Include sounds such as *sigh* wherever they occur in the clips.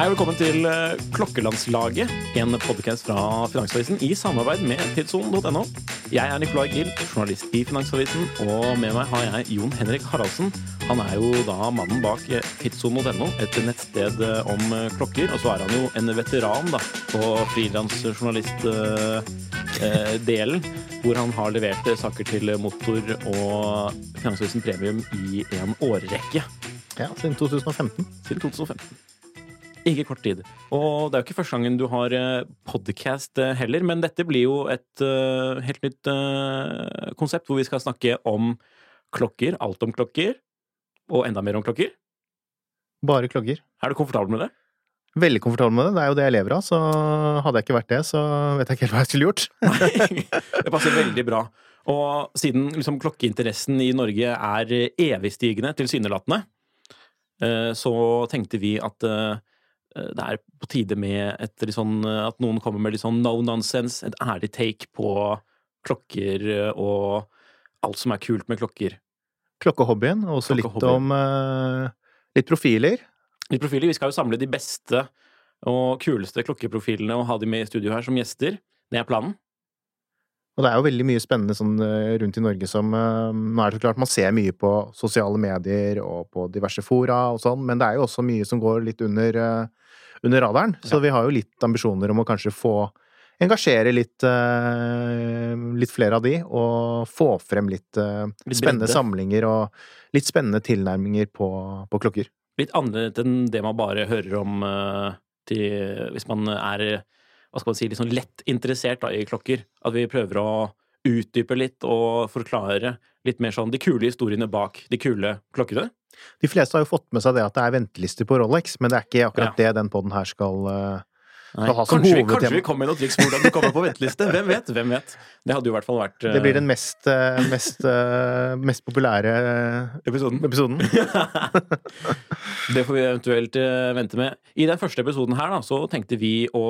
Hei og velkommen til eh, Klokkelandslaget, en podkast fra Finansavisen i samarbeid med tidssonen.no. Jeg er Nicolai Gill, journalist i Finansavisen, og med meg har jeg Jon Henrik Haraldsen. Han er jo da mannen bak eh, tidssonen.no, et nettsted eh, om klokker. Og så er han jo en veteran da, på frilansjournalistdelen, hvor han har levert saker til Motor og Finansavisen Premium i en årrekke. Ja, siden 2015. Siden 2015. Ikke kort tid. Og det er jo ikke første gangen du har podcast heller, men dette blir jo et uh, helt nytt uh, konsept hvor vi skal snakke om klokker, alt om klokker, og enda mer om klokker. Bare klokker. Er du komfortabel med det? Veldig komfortabel med det. Det er jo det jeg lever av, så hadde jeg ikke vært det, så vet jeg ikke helt hva jeg skulle gjort. *laughs* Nei, det passer veldig bra. Og siden liksom, klokkeinteressen i Norge er evigstigende, tilsynelatende, så tenkte vi at det er på tide med et, sånn, at noen kommer med litt sånn no nonsense, et ærlig take på klokker og alt som er kult med klokker. Klokkehobbyen, og også litt om litt profiler. Litt profiler. Vi skal jo samle de beste og kuleste klokkeprofilene og ha de med i studio her som gjester. Det er planen. Og det er jo veldig mye spennende sånn rundt i Norge som Nå er det så klart man ser mye på sosiale medier og på diverse fora og sånn, men det er jo også mye som går litt under under radaren. Så ja. vi har jo litt ambisjoner om å kanskje få engasjere litt, uh, litt flere av de, og få frem litt, uh, litt spennende samlinger og litt spennende tilnærminger på, på, klokker. Litt annerledes enn det man bare hører om uh, til, hvis man er hva skal man si, litt sånn lett interessert da, i klokker. At vi prøver å utdype litt og forklare litt mer sånn de kule historiene bak de kule klokkene. De fleste har jo fått med seg det at det er ventelister på Rolex, men det er ikke akkurat ja. det den poden her skal, uh, skal ha som kanskje, hovedtema. Kanskje vi kommer med noen triks på hvordan du kommer på venteliste. Hvem vet? Hvem vet? Det hadde jo i hvert fall vært uh... Det blir den mest, uh, mest, mest populære episoden. episoden. *laughs* det får vi eventuelt vente med. I den første episoden her da, så tenkte vi å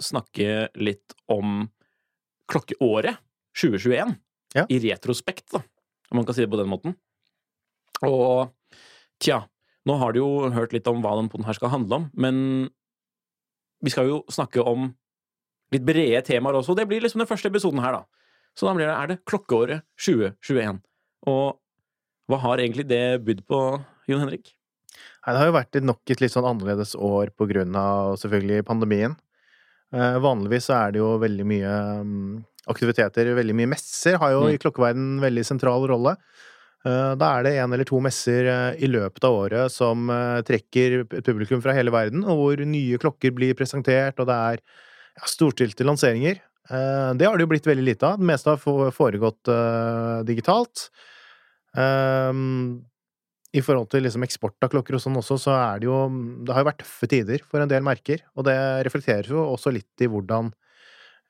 snakke litt om klokkeåret 2021. Ja. I retrospekt, da, om man kan si det på den måten. Og Tja, nå har du jo hørt litt om hva den poden her skal handle om, men vi skal jo snakke om litt brede temaer også. Det blir liksom den første episoden her, da. Så da blir det, er det klokkeåret 2021. Og hva har egentlig det budd på, Jon Henrik? Nei, det har jo vært nok et litt sånn annerledes år på grunn av selvfølgelig pandemien. Eh, vanligvis er det jo veldig mye um, aktiviteter, veldig mye messer, har jo mm. i klokkeverden en veldig sentral rolle. Eh, da er det en eller to messer eh, i løpet av året som eh, trekker publikum fra hele verden, og hvor nye klokker blir presentert, og det er ja, storstilte lanseringer. Det har det jo blitt veldig lite av. Det meste har foregått digitalt. I forhold til liksom eksport av klokker og sånn også, så er det jo Det har jo vært tøffe tider for en del merker, og det reflekterer jo også litt i hvordan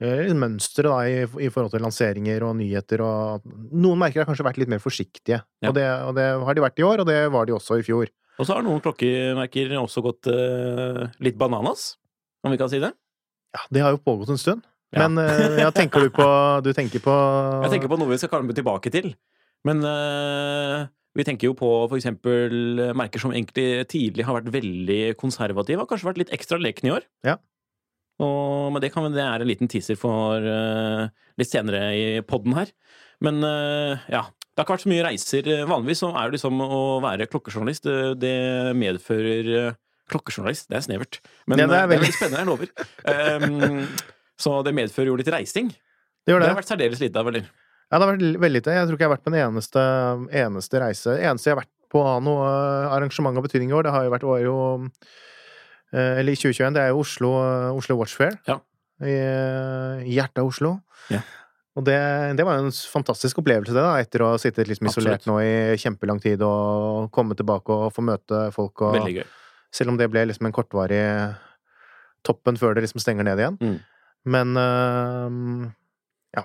Eh, mønsteret da, i, i, forhold til lanseringer og nyheter og Noen merker har kanskje vært litt mer forsiktige, ja. og, det, og, det, har de vært i år, og det var de også i fjor. Og så har noen klokkemerker også gått uh, litt bananas, om vi kan si det? Ja, det har jo pågått en stund. Ja. Men uh, ja, tenker du på Du tenker på *laughs* Jeg tenker på noe vi skal komme tilbake til. Men uh, vi tenker jo på eksempel merker som egentlig tidlig har vært veldig konservative, har kanskje vært litt ekstra lekne i år. Ja. Og, men det, kan, det er en liten teaser for uh, litt senere i poden her. Men uh, ja. Det har ikke vært så mye reiser. Vanligvis så er jo liksom å være klokkejournalist, det, det medfører uh, Klokkejournalist, det er snevert. Men Ja, det er eh, det er veldig- veldig spennende, jeg lover. Um, så det medfører jo litt reising. Det Det det. har vært særdeles lite av, eller? Ja, det har vært veldig lite. Jeg tror ikke jeg har vært på en eneste, eneste reise. Eneste jeg har vært på av noe arrangement av betydning i år, det har jo vært var jo eh, Eller i 2021, det er jo Oslo, Oslo Watch Fair. Ja. I, i hjertet av Oslo. Ja. Og det, det var jo en fantastisk opplevelse, det, da, etter å ha sittet liksom isolert nå i kjempelang tid og komme tilbake og få møte folk og Veldig gøy. Selv om det ble liksom en kortvarig toppen før det liksom stenger ned igjen. Mm. Men øhm, ja.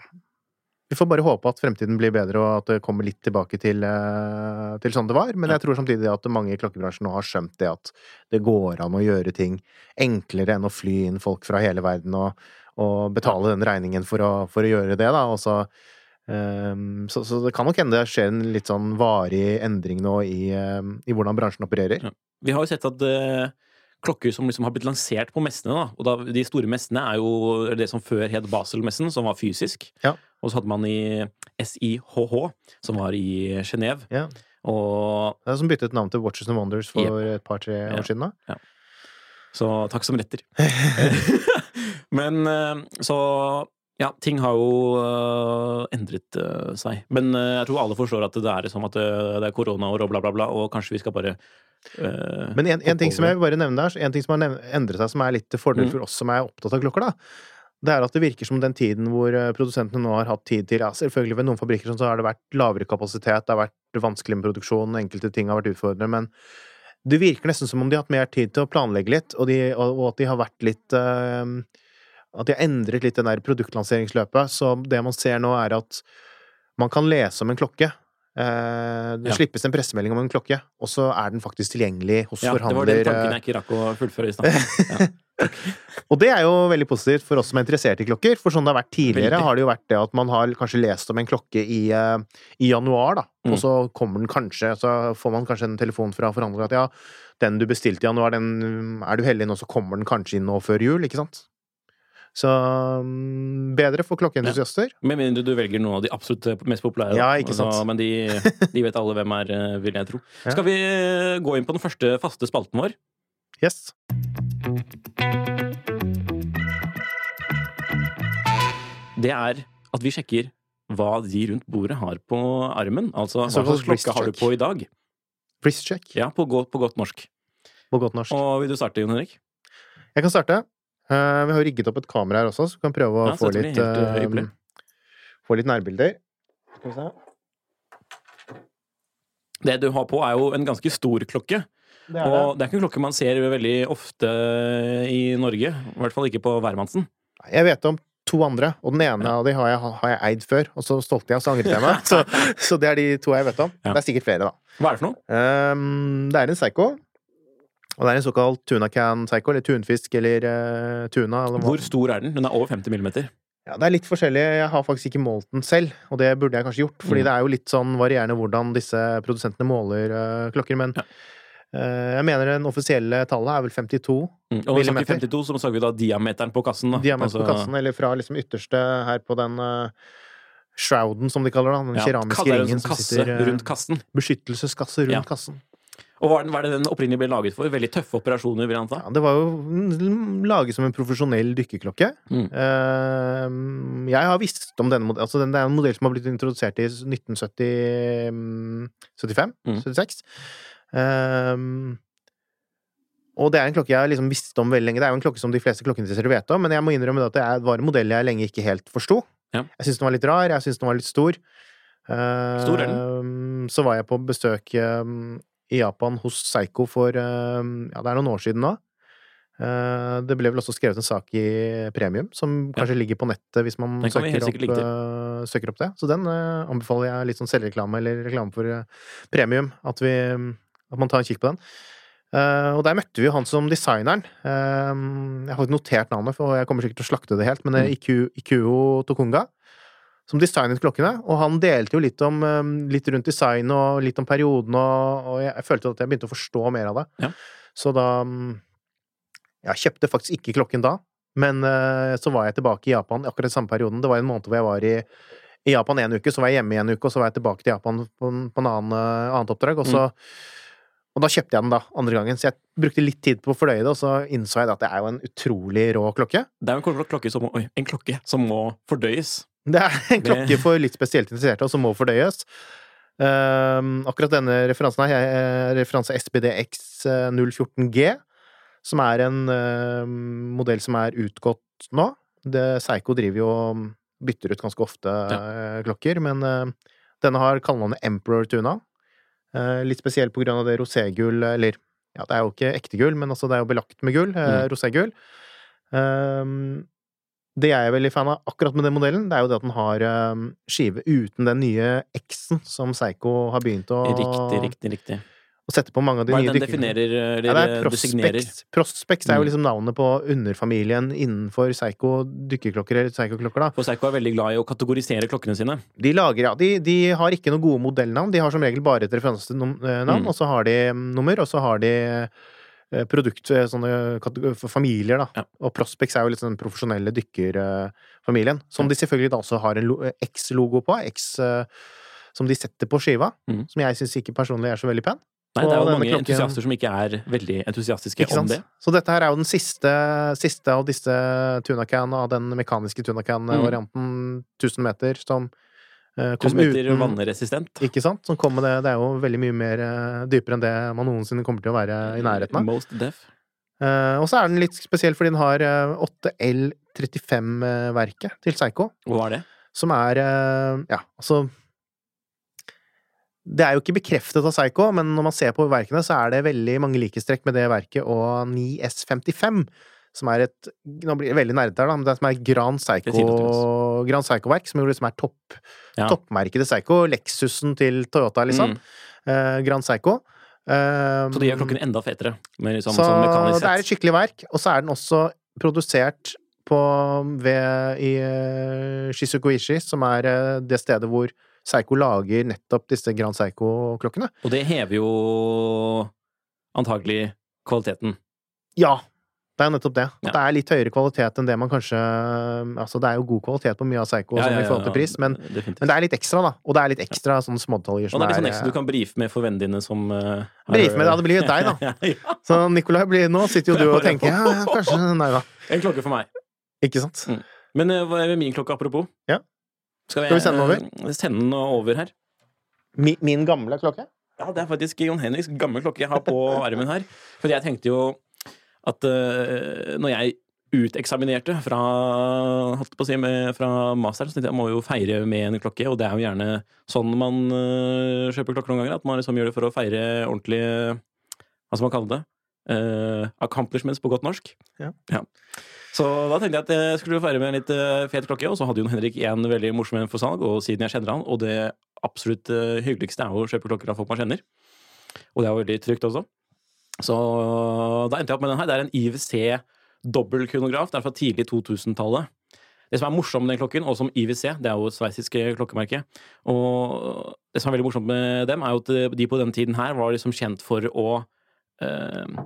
Vi får bare håpe at fremtiden blir bedre, og at det kommer litt tilbake til, øh, til sånn det var. Men jeg tror samtidig at mange i klokkebransjen nå har skjønt det at det går an å gjøre ting enklere enn å fly inn folk fra hele verden og, og betale den regningen for å, for å gjøre det, da. Og så, um, så, så det kan nok hende det skjer en litt sånn varig endring nå i, um, i hvordan bransjen opererer. Ja. Vi har jo sett at eh, klokker som liksom har blitt lansert på messene, da, og da, de store messene er jo det som før het Basel-messen, som var fysisk. Ja. Og så hadde man i SIHH, som var i Genéve. Ja. Og Det er som byttet navn til Watches and Wonders for et par-tre Ja. år siden. da. Så takk som retter. *laughs* *laughs* Men eh, så ja, ting har jo uh, endret uh, seg. Men uh, jeg tror alle forstår at det er som at det, er koronaår og bla, bla, bla, og kanskje vi skal bare Men en, en ting som jeg vil bare nevne der, en ting som har endret seg, som er litt til fordel Mm. for oss som er opptatt av klokker, da, det er at det virker som den tiden hvor produsentene nå har hatt tid til ja, Selvfølgelig ved noen fabrikker sånn, så har det vært lavere kapasitet, det har vært vanskelig med produksjon, enkelte ting har vært utfordrende, men det virker nesten som om de har hatt mer tid til å planlegge litt, og, de, og, og at de har vært litt eh, At de har endret litt det der produktlanseringsløpet. Så det man ser nå, er at man kan lese om en klokke. Eh, det Ja. slippes en pressemelding om en klokke, og så er den faktisk tilgjengelig hos Ja, det var forhandler. den tanken eh, jeg ikke rakk å fullføre i stad. *laughs* Og det er jo veldig positivt for oss som er interessert i klokker. For sånn det har vært tidligere, Veldig. har det jo vært det at man har kanskje lest om en klokke i, eh, i januar, da. Mm. Og så kommer den kanskje, så får man kanskje en telefon fra forhandler at ja, den du bestilte i januar, den er du heldig nå, så kommer den kanskje inn nå før jul, ikke sant? Så mm, bedre for klokkeentusiaster. Med mindre du velger noen av de absolutt mest populære. Ja, ikke sant. Altså, men de, *laughs* de vet alle hvem er, eh, vil jeg tro. Ja. Skal vi eh, gå inn på den første faste spalten vår? Yes. Det er at vi sjekker hva de rundt bordet har på armen. Altså hva slags klokke har du på i dag? Wrist check Ja, på på godt norsk. på godt norsk. Og vil du starte, Jon Henrik? Jeg kan starte. Eh, vi har rigget opp et kamera her også, så vi kan prøve å Ja, få, litt, eh, få litt nærbilder. Skal vi se. Det du har på, er jo en ganske stor klokke. Det er Og det. er ikke en klokke man ser veldig ofte i Norge. I hvert fall ikke på hvermannsen. Jeg vet om to andre, og den ene av de har jeg, har jeg eid før, og så stolte jeg, og så angret jeg meg. *laughs* Så, så det er de to jeg vet om. Ja. Det er sikkert flere, da. Hva er det for noe? Um, det er en Psycho. Og det er en såkalt tuna can Psycho, eller tunfisk, eller uh, tuna. Eller. Hvor stor er den? Den er over 50 millimeter. Ja, det er litt forskjellig. Jeg har faktisk ikke målt den selv, og det burde jeg kanskje gjort, fordi Mm. det er jo litt sånn varierende hvordan disse produsentene måler uh, klokker, men Ja. uh, jeg mener den offisielle tallet er vel 52 Mm. Og vi snakker 52, så snakker vi da diameteren på kassen. Da. diameter på Altså- kassen, eller fra liksom ytterste her på den uh, shrouden, som de kaller det, den Ja, keramiske ringen sånn som kasse sitter rundt kassen. Beskyttelseskasse rundt Ja. kassen. Og hva er, den, det den opprinnelig ble laget for? Veldig tøffe operasjoner, vil jeg anta? Ja, det var jo mm, laget som en profesjonell dykkerklokke. Mm. Eh, jeg har visst om denne modellen. Altså, det er en modell som har blitt introdusert i 1975? Mm. 76. Eh, og det er en klokke jeg har liksom visst om veldig lenge. Det er jo en klokke som de fleste klokkeinteresserte vet om, men jeg må innrømme at det var en modell jeg lenge ikke helt forsto. Ja. Jeg syns den var litt rar, jeg syns den var litt stor. Stor er Så var jeg på besøk i Japan hos Seiko for eh, Ja, det er noen år siden nå. Eh, Det ble vel også skrevet en sak i Premium, som Ja. kanskje ligger på nettet hvis man søker opp, eh, søker opp det. Så den eh, anbefaler jeg litt sånn selvreklame eller reklame for Premium, at, vi, at man tar en kikk på den. Uh, og der møtte vi jo han som designeren. Uh, jeg har ikke notert navnet, for jeg kommer sikkert til å slakte det helt, men er Ikuo Tokunga. Som designet klokkene. Og han delte jo litt, om, um, litt rundt design og litt om perioden, og, og jeg, følte at jeg begynte å forstå mer av det. Ja. Så da um, Jeg kjøpte faktisk ikke klokken da, men uh, så var jeg tilbake i Japan akkurat den samme perioden. Det var en måned hvor jeg var i i Japan en uke, så var jeg hjemme i en uke, og så var jeg tilbake til Japan på, på en annen, annet oppdrag. Og så mm og da kjøpte jeg den da, andre gangen, så jeg brukte litt tid på å fordøye det, og så innså jeg at det er jo en utrolig rå klokke. Det er jo en klokke som må, en klokke som må fordøyes. *laughs* Det er en klokke for litt spesielt interesserte, og som må fordøyes. Um, akkurat denne referansen her er referanse SBDX 014G, eh, som er en uh, modell som er utgått nå. Det, Seiko driver jo og bytter ut ganske ofte ja. uh, klokker, men uh, denne har kallenavnet Emperor Tuna. Uh, litt spesielt på grunn av det roségull, eller ja, det er jo ikke ekte gull, men altså det er jo belagt med gull. Eh, mm. Roségull. Um, det jeg er veldig fan av akkurat med den modellen, det er jo det at den har um, skive uten den nye X-en som Seigo har begynt å Riktig, riktig, riktig og sette på mange av de Hva nye den definerer, eller ja, det er Prospex. Prospex er jo mm. liksom navnet på underfamilien innenfor Seigo dykkerklokker, eller Seigo-klokker, da. For Seigo er veldig glad i å kategorisere klokkene sine. De lager, ja. De, de har ikke noen gode modellnavn. De har som regel bare et referansenavn, mm. og så har de mm, nummer, og så har de eh, produkt, eh, sånne familier, da. Ja. Og Prospex er jo litt sånn profesjonelle dykkerfamilien. Som de selvfølgelig da også har en X-logo på. X som de setter på skiva. Mm. Som jeg syns ikke personlig er så veldig pen. Nei, det er jo mange klokken... entusiaster som ikke er veldig entusiastiske om det. Så dette her er jo den siste, siste av disse tunacan, av den mekaniske tunacan-varianten, mm. 1000 meter, som kom 1000 meter uten vannresistent. Ikke sant? Som kom med det. Det er jo veldig mye mer uh, dypere enn det man noensinne kommer til å være i nærheten av. Most deaf. Uh, og så er den litt spesiell fordi den har 8L35-verket til Psycho. Hva er det? Som er Ja, altså det er jo ikke bekreftet av Psycho, men når man ser på verkene, så er det veldig mange likhetstrekk med det verket og 9S55, som er et Nå blir det veldig nerdete her, da, men det som er Gran Psycho Grand Psycho-verk, som liksom er topp, ja. toppmerket til Psycho. Lexusen til Toyota, liksom. Mm. Eh, Grand Psycho. Uh, så det gjør klokken enda fetere? Liksom, så sånn det er et skikkelig verk, og så er den også produsert på, ved, i uh, Shizukuishi, som er det stedet hvor Seiko lager nettopp disse Grand Seiko-klokkene. Og det hever jo antagelig kvaliteten. Ja, det er nettopp det. At ja. det er litt høyere kvalitet enn det man kanskje Altså, det er jo god kvalitet på mye av Psycho ja, ja, i forhold til pris, men, men, det er litt ekstra, da. Og det er litt ekstra sånne smådetaljer som Og det er litt sånn ekstra du kan brife med for vennene dine som uh, Brife med, ja, det blir jo deg, da. *laughs* Så Nikolai blir Nå sitter jo du *laughs* og tenker ja, kanskje Nei da. En klokke for meg. Ikke sant. Mm. Men uh, hva er min klokke, apropos? Ja. Skal, Skal vi sende den over? Eh, sende den over her. Min, min gamle klokke? Ja, det er faktisk Jon Henriks gamle klokke jeg har på armen her. For jeg tenkte jo at uh, når jeg uteksaminerte fra, holdt på å si, med, fra master, så tenkte jeg må jo feire med en klokke, og det er jo gjerne sånn man uh, kjøper klokker noen ganger. At man liksom gjør det for å feire ordentlig Hva skal man kalle det? Uh, accomplishments på godt norsk. Ja. ja. Så da tenkte jeg at jeg skulle feire med en litt fet klokke, og så hadde Jon Henrik en veldig morsom en for salg, og siden jeg kjenner han, og det absolutt hyggeligste er jo å kjøpe klokker av folk man kjenner. Og det er jo veldig trygt også. Så da endte jeg opp med den her. Det er en IWC dobbeltkronograf. Det er fra tidlig 2000-tallet. Det som er morsomt med den klokken, og som IWC, det er jo et sveitsisk klokkemerke Og det som er veldig morsomt med dem, er jo at de på den tiden her var liksom kjent for å eh,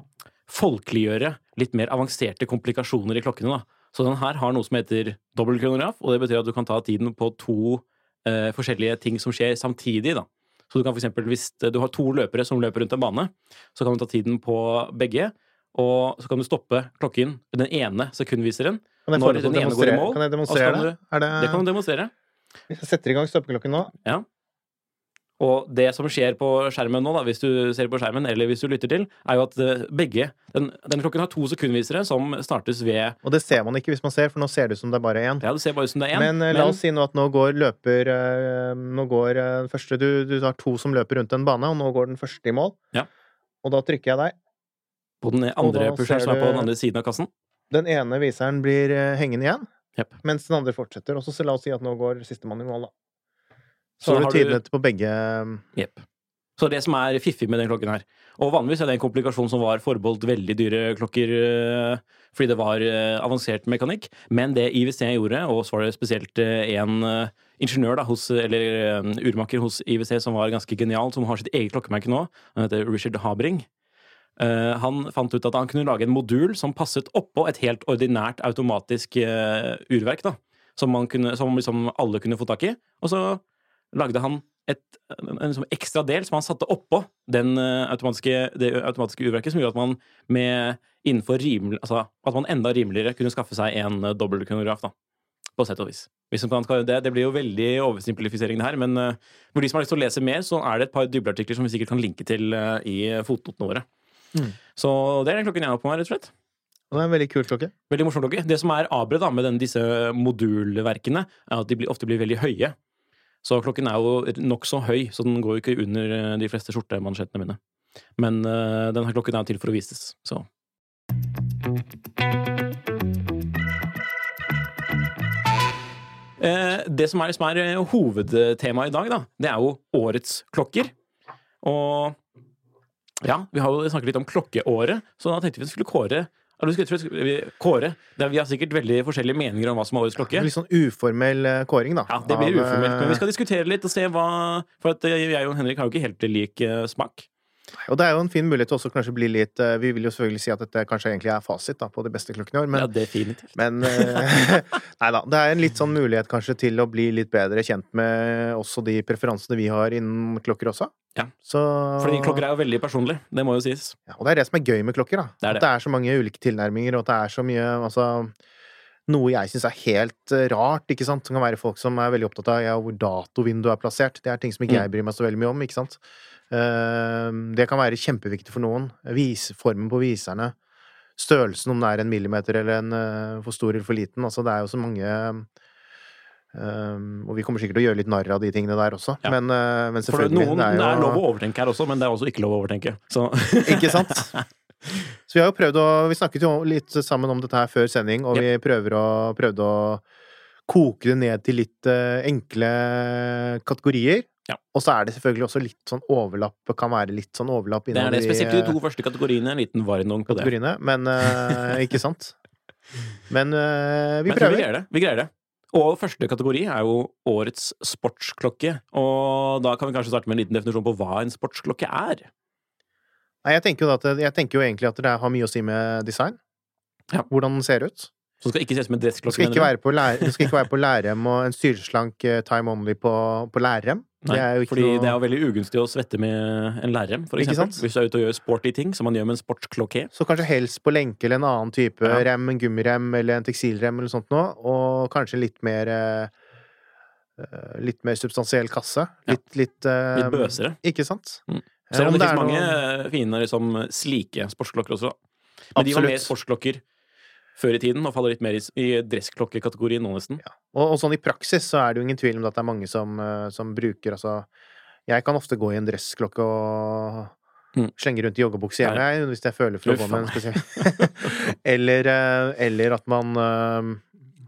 folkeliggjøre litt mer avanserte komplikasjoner i klokkene. da. Så den her har noe som heter dobbeltkronograf, og det betyr at du kan ta tiden på to eh, forskjellige ting som skjer samtidig. da. Så du kan for eksempel, Hvis du har to løpere som løper rundt en bane, så kan du ta tiden på begge. Og så kan du stoppe klokken den ene sekundviseren når den ene går i mål. Kan jeg demonstrere det? det? Det kan du demonstrere. Hvis jeg setter i gang stoppeklokken nå Ja. Og det som skjer på skjermen nå, da, hvis du ser på skjermen, eller hvis du lytter til, er jo at eh, begge den, Denne klokken har to sekundvisere som startes ved Og det ser man ikke hvis man ser, for nå ser det ut som det er bare én. Ja, det ser bare ut som det er én. Men, men, la oss si nå at nå går løper eh, Nå går den eh, første du, du har to som løper rundt en bane, og nå går den første i mål. Ja. Og da trykker jeg deg. På den andre pusheren som er på den andre siden av kassen? Den ene viseren blir hengende igjen, yep. mens den andre fortsetter. Og så la oss si at nå går sistemann i mål, da. Så, du tidlighet på begge Jepp. Så det som er fiffig med den klokken her Og vanligvis er det en komplikasjon som var forbeholdt veldig dyre klokker øh, fordi det var øh, avansert mekanikk. Men det IWC gjorde, og så var det spesielt øh, en ingeniør da, hos, eller urmaker hos IWC som var ganske genial, som har sitt eget klokkemerke nå. Han heter Richard Habring. Eh, han fant ut at han kunne lage en modul som passet oppå et helt ordinært automatisk eh, urverk. da, Som, man kunne, som liksom alle kunne få tak i. Og så lagde han et, en, en en ekstra del som han satte oppå den uh, automatiske, det automatiske urverket, som gjorde at man med innenfor rimel, altså at man enda rimeligere kunne skaffe seg en uh, dobbeltkronograf. da, På sett og vis. Man det, det blir jo veldig oversimplifisering, det her, men uh, for de som har lyst til å lese mer, så er det et par dybdeartikler som vi sikkert kan linke til uh, i fotnotene våre. Mm. Så det er den klokken jeg har på meg, rett og slett. Det er en veldig kul klokke. Veldig morsom klokke. Det som er abre da, med den, disse modulverkene, er at de blir, ofte blir veldig høye. Så klokken er jo nokså høy, så den går jo ikke under eh, de fleste skjortemansjettene mine. Men uh, denne klokken er til for å vises, så Eh, Det som er, som er hovedtemaet i dag, da, det er jo årets klokker. Og ja, vi har jo snakket litt om klokkeåret, så da tenkte vi at vi skulle kåre kåre. Vi har sikkert veldig forskjellige meninger om hva som er årets klokke. Litt sånn uformell eh, kåring, da. Ja, det blir uformelt. Men vi eh, skal diskutere litt og se hva For at eh, jeg og Henrik har jo ikke helt lik smak. Og det er jo en fin mulighet til også kanskje bli litt eh, Vi vil jo selvfølgelig si at dette kanskje egentlig er fasit da, på de beste klokkene i år, men ja, definitivt. Men eh, *laughs* Nei da. Det er en litt sånn mulighet kanskje til å bli litt bedre kjent med også de preferansene vi har innen klokker også. Ja. Så, Fordi klokker er jo veldig personlig. Det må jo sies. ja, Og det er det som er gøy med klokker, da. Det er det. At det er så mange ulike tilnærminger, og at det er så mye altså noe jeg syns er helt eh, rart, ikke sant. som kan være folk som er veldig opptatt av ja, hvor datovinduet er plassert. Det er ting som ikke Mm. jeg bryr meg så veldig mye om, ikke sant. Eh, Det kan være kjempeviktig for noen. Formen på viserne. Størrelsen, om det er en millimeter eller en eh, for stor eller for liten. Altså, det er jo så mange Um, Og vi kommer sikkert til å gjøre litt narr av de tingene der også. Ja. Men, uh, men For selvfølgelig. noen, det jo- er lov å overtenke her også, men det er også ikke lov å overtenke. Så *laughs* Ikke sant? *laughs* Så vi har jo prøvd å Vi snakket jo litt sammen om dette her før sending, og vi prøver å, prøvde å koke det ned til litt uh, enkle kategorier. Ja. Og så er det selvfølgelig også litt sånn overlapp, kan være litt sånn overlapp det er det. Spesielt de to første kategoriene. En liten varnong på det. Men uh, Ikke sant? *laughs* Men uh, vi Men jeg vi prøver. greier det. Vi greier det. Og første kategori er jo årets sportsklokke. Og da kan vi kanskje starte med en liten definisjon på hva en sportsklokke er. Nei, jeg tenker jo, at, jeg tenker jo egentlig at det har mye å si med design. Ja. Hvordan den ser ut. Så skal ikke se ut som en dressklokke. skal ikke være på, lær, det skal ikke være på lærrem og en styreslank eh, time only på, på lærrem. Nei, det er fordi noe det er jo veldig ugunstig å svette med en lærrem, for eksempel. Hvis du er ute og gjør sporty ting, som man gjør med en sportskloké. Så kanskje helst på lenke eller en annen type Ja. rem, en gummirem eller en tekstilrem eller sånt noe, og kanskje litt mer eh, Litt mer substansiell kasse. Ja. Litt, litt, eh, Litt bøsere. Ikke sant? Mm. Eh, Selv om det er finnes mange noen... fine liksom, slike sportsklokker også. Men de var mer sportsklokker før i tiden, og faller litt mer i, i dressklokkekategorien nå, nesten. og, og sånn i praksis så er det jo ingen tvil om at det er mange som, eh, som bruker altså Jeg kan ofte gå i en dressklokke og Mm. slenge rundt i joggebukse hjemme, jeg, hvis jeg føler for å gå med en spesiell *laughs* *laughs* eller, eh, eller at man eh,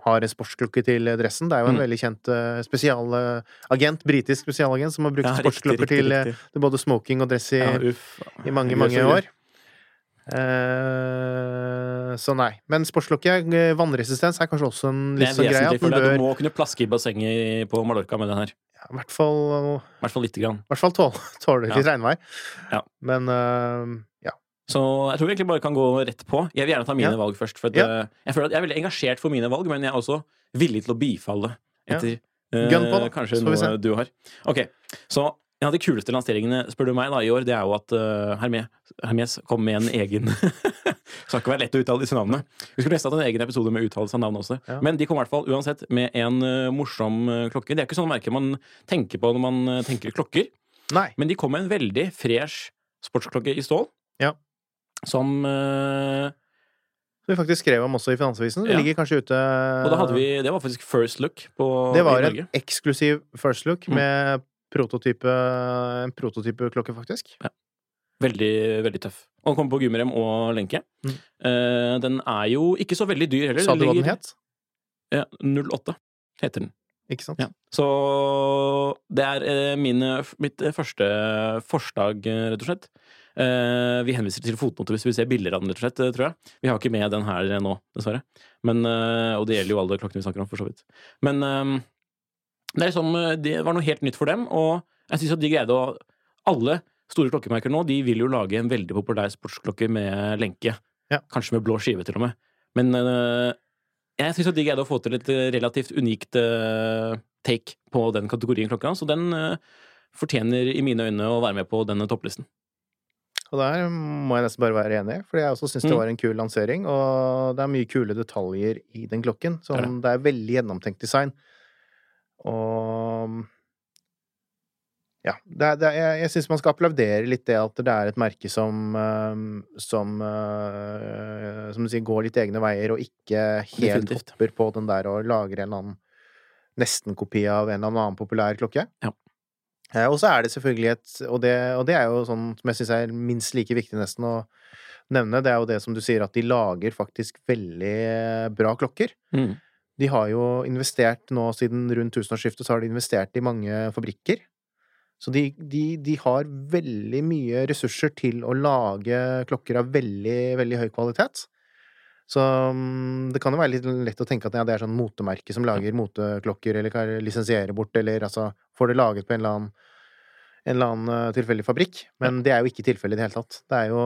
har en sportsklokke til dressen. Det er jo en Mm. veldig kjent spesialagent, britisk spesialagent, som har brukt Ja, sportsklokker til, riktig. både smoking og dress i, Ja, i mange, mange år. Eh, så nei. Men sportsklokke, eh, vannresistens, er kanskje også en Det litt sånn greie. At bør Du må kunne plaske i bassenget på Mallorca med den her. ja, i hvert fall, I hvert fall lite grann. i hvert fall tåle, *laughs* tåle Ja. litt regnvær. Ja. Men uh, ja. Så jeg tror vi egentlig bare kan gå rett på. Jeg vil gjerne ta mine Ja. valg først. For eh, jeg føler at jeg er veldig engasjert for mine valg, men jeg er også villig til å bifalle etter Gun på, da. kanskje noe du har. Ok, så en av de kuleste lanseringene, spør du meg, da, i år, det er jo at uh, Hermes, Hermes kom med en egen *laughs* Skal ikke være lett å uttale disse navnene. Vi skulle nesten hatt en egen episode med uttalelse av navn også. Ja. Men de kom i hvert fall uansett med en uh, morsom uh, klokke. Det er ikke sånn merke man tenker på når man tenker klokker. Nei. Men de kom med en veldig fresh sportsklokke i stål. Ja. Som Som vi faktisk skrev om også i Finansavisen. Det Ja. ligger kanskje ute Og da hadde vi Det var faktisk first look på, Det var en eksklusiv first look Mm. Prototype, en prototypeklokke, faktisk. Veldig, veldig tøff. Og den kommer på gummirem og lenke. Mm. Eh, den er jo ikke så veldig dyr heller. Sa du hva den het? Ja, 08 heter den. Ikke sant? Ja. Så det er eh, mine, mitt første forslag, eh, rett og slett. Eh, vi henviser til fotnoter hvis vi ser bilder av den, rett og slett, eh, tror jeg. Vi har ikke med den her nå, dessverre. Men, eh, og det gjelder jo alle klokkene vi snakker om, for så vidt. Men eh, det, er liksom, eh, det var noe helt nytt for dem, og jeg syns at de greide å Alle store klokkemerker nå de vil jo lage en veldig populær sportsklokke med lenke. Ja. Kanskje med blå skive, til og med. Men eh, jeg syns at de greide å få til et eh, relativt unikt eh, take på den kategorien klokka, så den eh, fortjener i mine øyne å være med på denne topplisten. Og der må jeg nesten bare være enig, for jeg også syns det Mm. var en kul lansering. Og det er mye kule detaljer i den klokken. Det er Sånn, det er veldig gjennomtenkt design. Og ja. Det er, det er, jeg jeg syns man skal applaudere litt det at det er et merke som Som øh, Som du sier, går litt egne veier, og ikke helt Definitivt. hopper på den der og lager en eller annen nesten-kopi av en eller annen populær klokke. Ja. Eh, og så er det selvfølgelig et og det, og det er jo sånn som jeg syns er minst like viktig nesten å nevne, det er jo det som du sier, at de lager faktisk veldig bra klokker. Mm. De har jo investert nå siden rundt tusenårsskiftet, så har de investert i mange fabrikker. Så de, de, de har veldig mye ressurser til å lage klokker av veldig, veldig høy kvalitet. Så mm, det kan jo være litt lett å tenke at ja, det er sånn motemerke som lager moteklokker, eller kan lisensiere bort, eller altså får det laget på en eller annen en eller annen eh, tilfeldig fabrikk, men det er jo ikke tilfellet i det hele tatt. Det er jo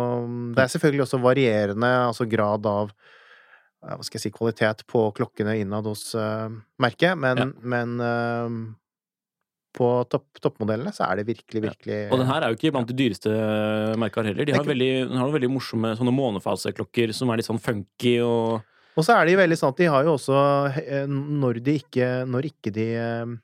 Det er selvfølgelig også varierende altså grad av hva skal jeg si, kvalitet på klokkene innad hos uh, merket, men, Ja. men uh, på topp, toppmodellene så er det virkelig, Ja. virkelig Og den her er jo ikke blant de dyreste merker heller. De har, veldig, den har veldig morsomme sånne månefaseklokker som er litt sånn funky og Og så er de veldig sånn at de har jo også eh, Når de ikke Når ikke de eh,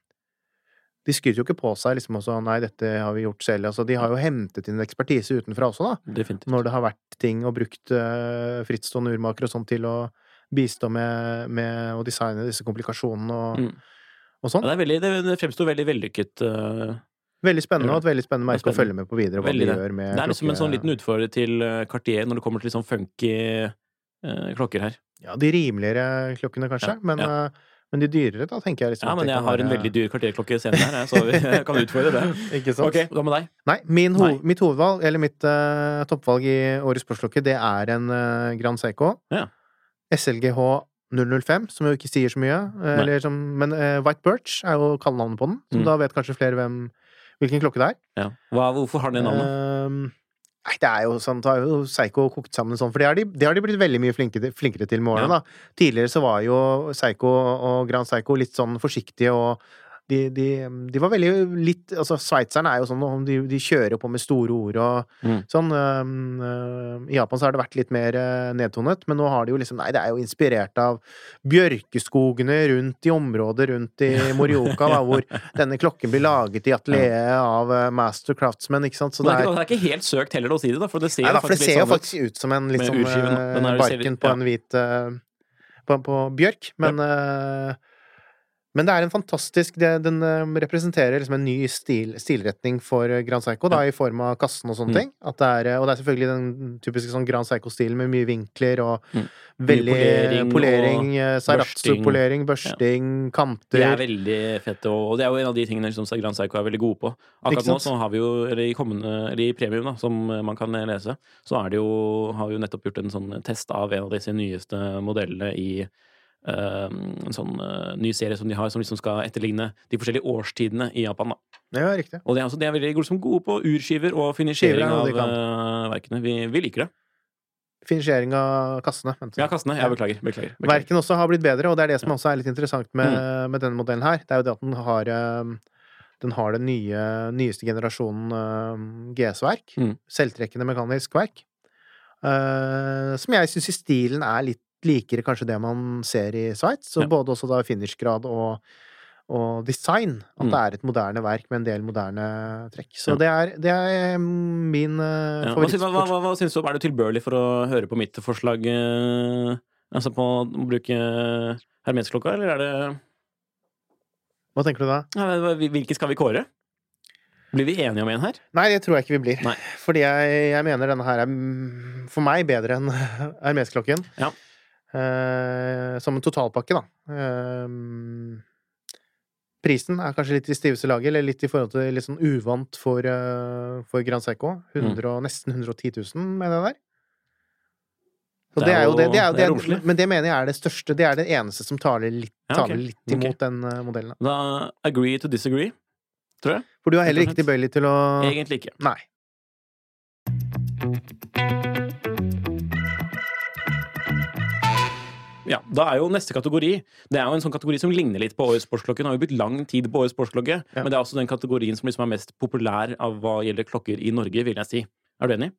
De skryter jo ikke på seg liksom også Nei, dette har vi gjort selv. Altså, de har jo hentet inn ekspertise utenfra også, da. definitivt. Når det har vært ting og brukt uh, frittstående urmakere og sånn til å bistå med, med å designe disse komplikasjonene og, Mm. og Ja, sånn. det, er veldig, det, det fremstår veldig vellykket. uh, Veldig spennende, og et veldig spennende merke å følge med på videre, hva Veldig de det. gjør med Det er liksom en sånn liten utfordrer til uh, Cartier når det kommer til litt sånn funky uh, klokker her. Ja, de rimeligere klokkene, kanskje, Ja, men, ja. eh, men de dyrere, da tenker jeg liksom Ja, men det jeg har en veldig dyr kvarterklokke senere her, så vi *laughs* kan utfordre det. Ikke sant? Ok, hva med deg? Nei, min ho Nei. mitt hovedvalg, eller mitt uh, toppvalg i årets sportsklokke, det er en uh, Grand Seiko. Ja. SLGH 005, som jo ikke sier så mye. eh, eller som, men uh, White Birch er jo kallenavnet på den, så Mm. da vet kanskje flere hvem, hvilken klokke det er. Ja. Hva, hvorfor har den det navnet? Uh, nei, det er jo sånn, da har jo Seiko kokt sammen sånn, for det har de, det har de blitt veldig mye flinkere, flinkere til med årene, Ja. da. Tidligere så var jo Seiko og Grand Seiko litt sånn forsiktige og de, de, de var veldig litt Altså, sveitserne er jo sånn, de, de kjører på med store ord og Mm. sånn. Um, I Japan så har det vært litt mer øh, nedtonet, men nå har de jo liksom Nei, det er jo inspirert av bjørkeskogene rundt i området rundt i *laughs* Morioka, da, hvor denne klokken blir laget i atelieret av øh, master craftsmen, ikke sant. Så det er, det er ikke helt søkt heller å si det, da, for det ser Nei da, for det ser jo faktisk, sånn ut. som en litt sånn øh, barken på en hvit på, på bjørk, men øh, men det er en fantastisk det, Den øh, representerer liksom en ny stil, stilretning for øh, Grand Seiko, da, i form av kassen og sånne Mm. ting. Det er, øh, og det er selvfølgelig den typiske sånn Grand Seiko-stilen med mye vinkler og Mm. veldig polering polering, og øh, Seiratsu-polering, børsting, De kanter er veldig fett, og det er jo en av de tingene som Grand Psycho er veldig gode på. Akkurat nå så har vi jo, eller i, kommende, eller i premium, da, som man kan lese, så det jo, har vi jo nettopp gjort en sånn test av en av disse nyeste modellene i eh, en sånn eh, ny serie som de har, som liksom skal etterligne de forskjellige årstidene i Japan. da. Ja, riktig. Og det er, altså, de er veldig gode, gode på urskiver og finisjering er av uh, eh, verkene. Vi, vi liker det. Finisjering av kassene. Ja, kassene. Jeg beklager. beklager, beklager. Verken også har blitt bedre, og det er det som også er litt interessant med, med denne modellen her. Det er jo det at den har eh, den har den nye, nyeste generasjonen GS-verk. Mm. Selvtrekkende mekanisk verk. Uh, som jeg syns i stilen er litt likere kanskje det man ser i Sveits. Så Ja. både også da finishgrad og, og design. At Mm. det er et moderne verk med en del moderne trekk. Så Ja. det, er, det er min uh, Ja, syns- hva, hva, hva, hva syns du? Er du tilbørlig for å høre på mitt forslag? eh, altså på å bruke hermesklokka, eller er det Hva tenker du da? ja, Hvilke skal vi kåre? Blir vi enige om en her? Nei, det tror jeg ikke vi blir. Nei. Fordi jeg, jeg mener denne her er for meg bedre enn *laughs* Hermes-klokken. Ja. Eh, som en totalpakke, da. Eh, Prisen er kanskje litt i stiveste laget, eller litt i forhold til litt sånn uvant for, uh, for Grand. 100, mm. Nesten 110 000, med det der. Så det, det er jo det, det, er, det er, Men det mener jeg er det største. Det er det eneste som taler litt, ja, okay. taler litt imot okay. den uh, modellen. Da agree to disagree, tror jeg. For du er heller ikke tilbøyelig til å Egentlig ikke. Nei. Ja, Da er jo neste kategori Det er jo en sånn kategori som ligner litt på årets sportsklokke. Den har jo brukt lang tid på årets sportsklokke, ja. men det er også den kategorien som liksom er mest populær av hva gjelder klokker i Norge, vil jeg si. Er du enig?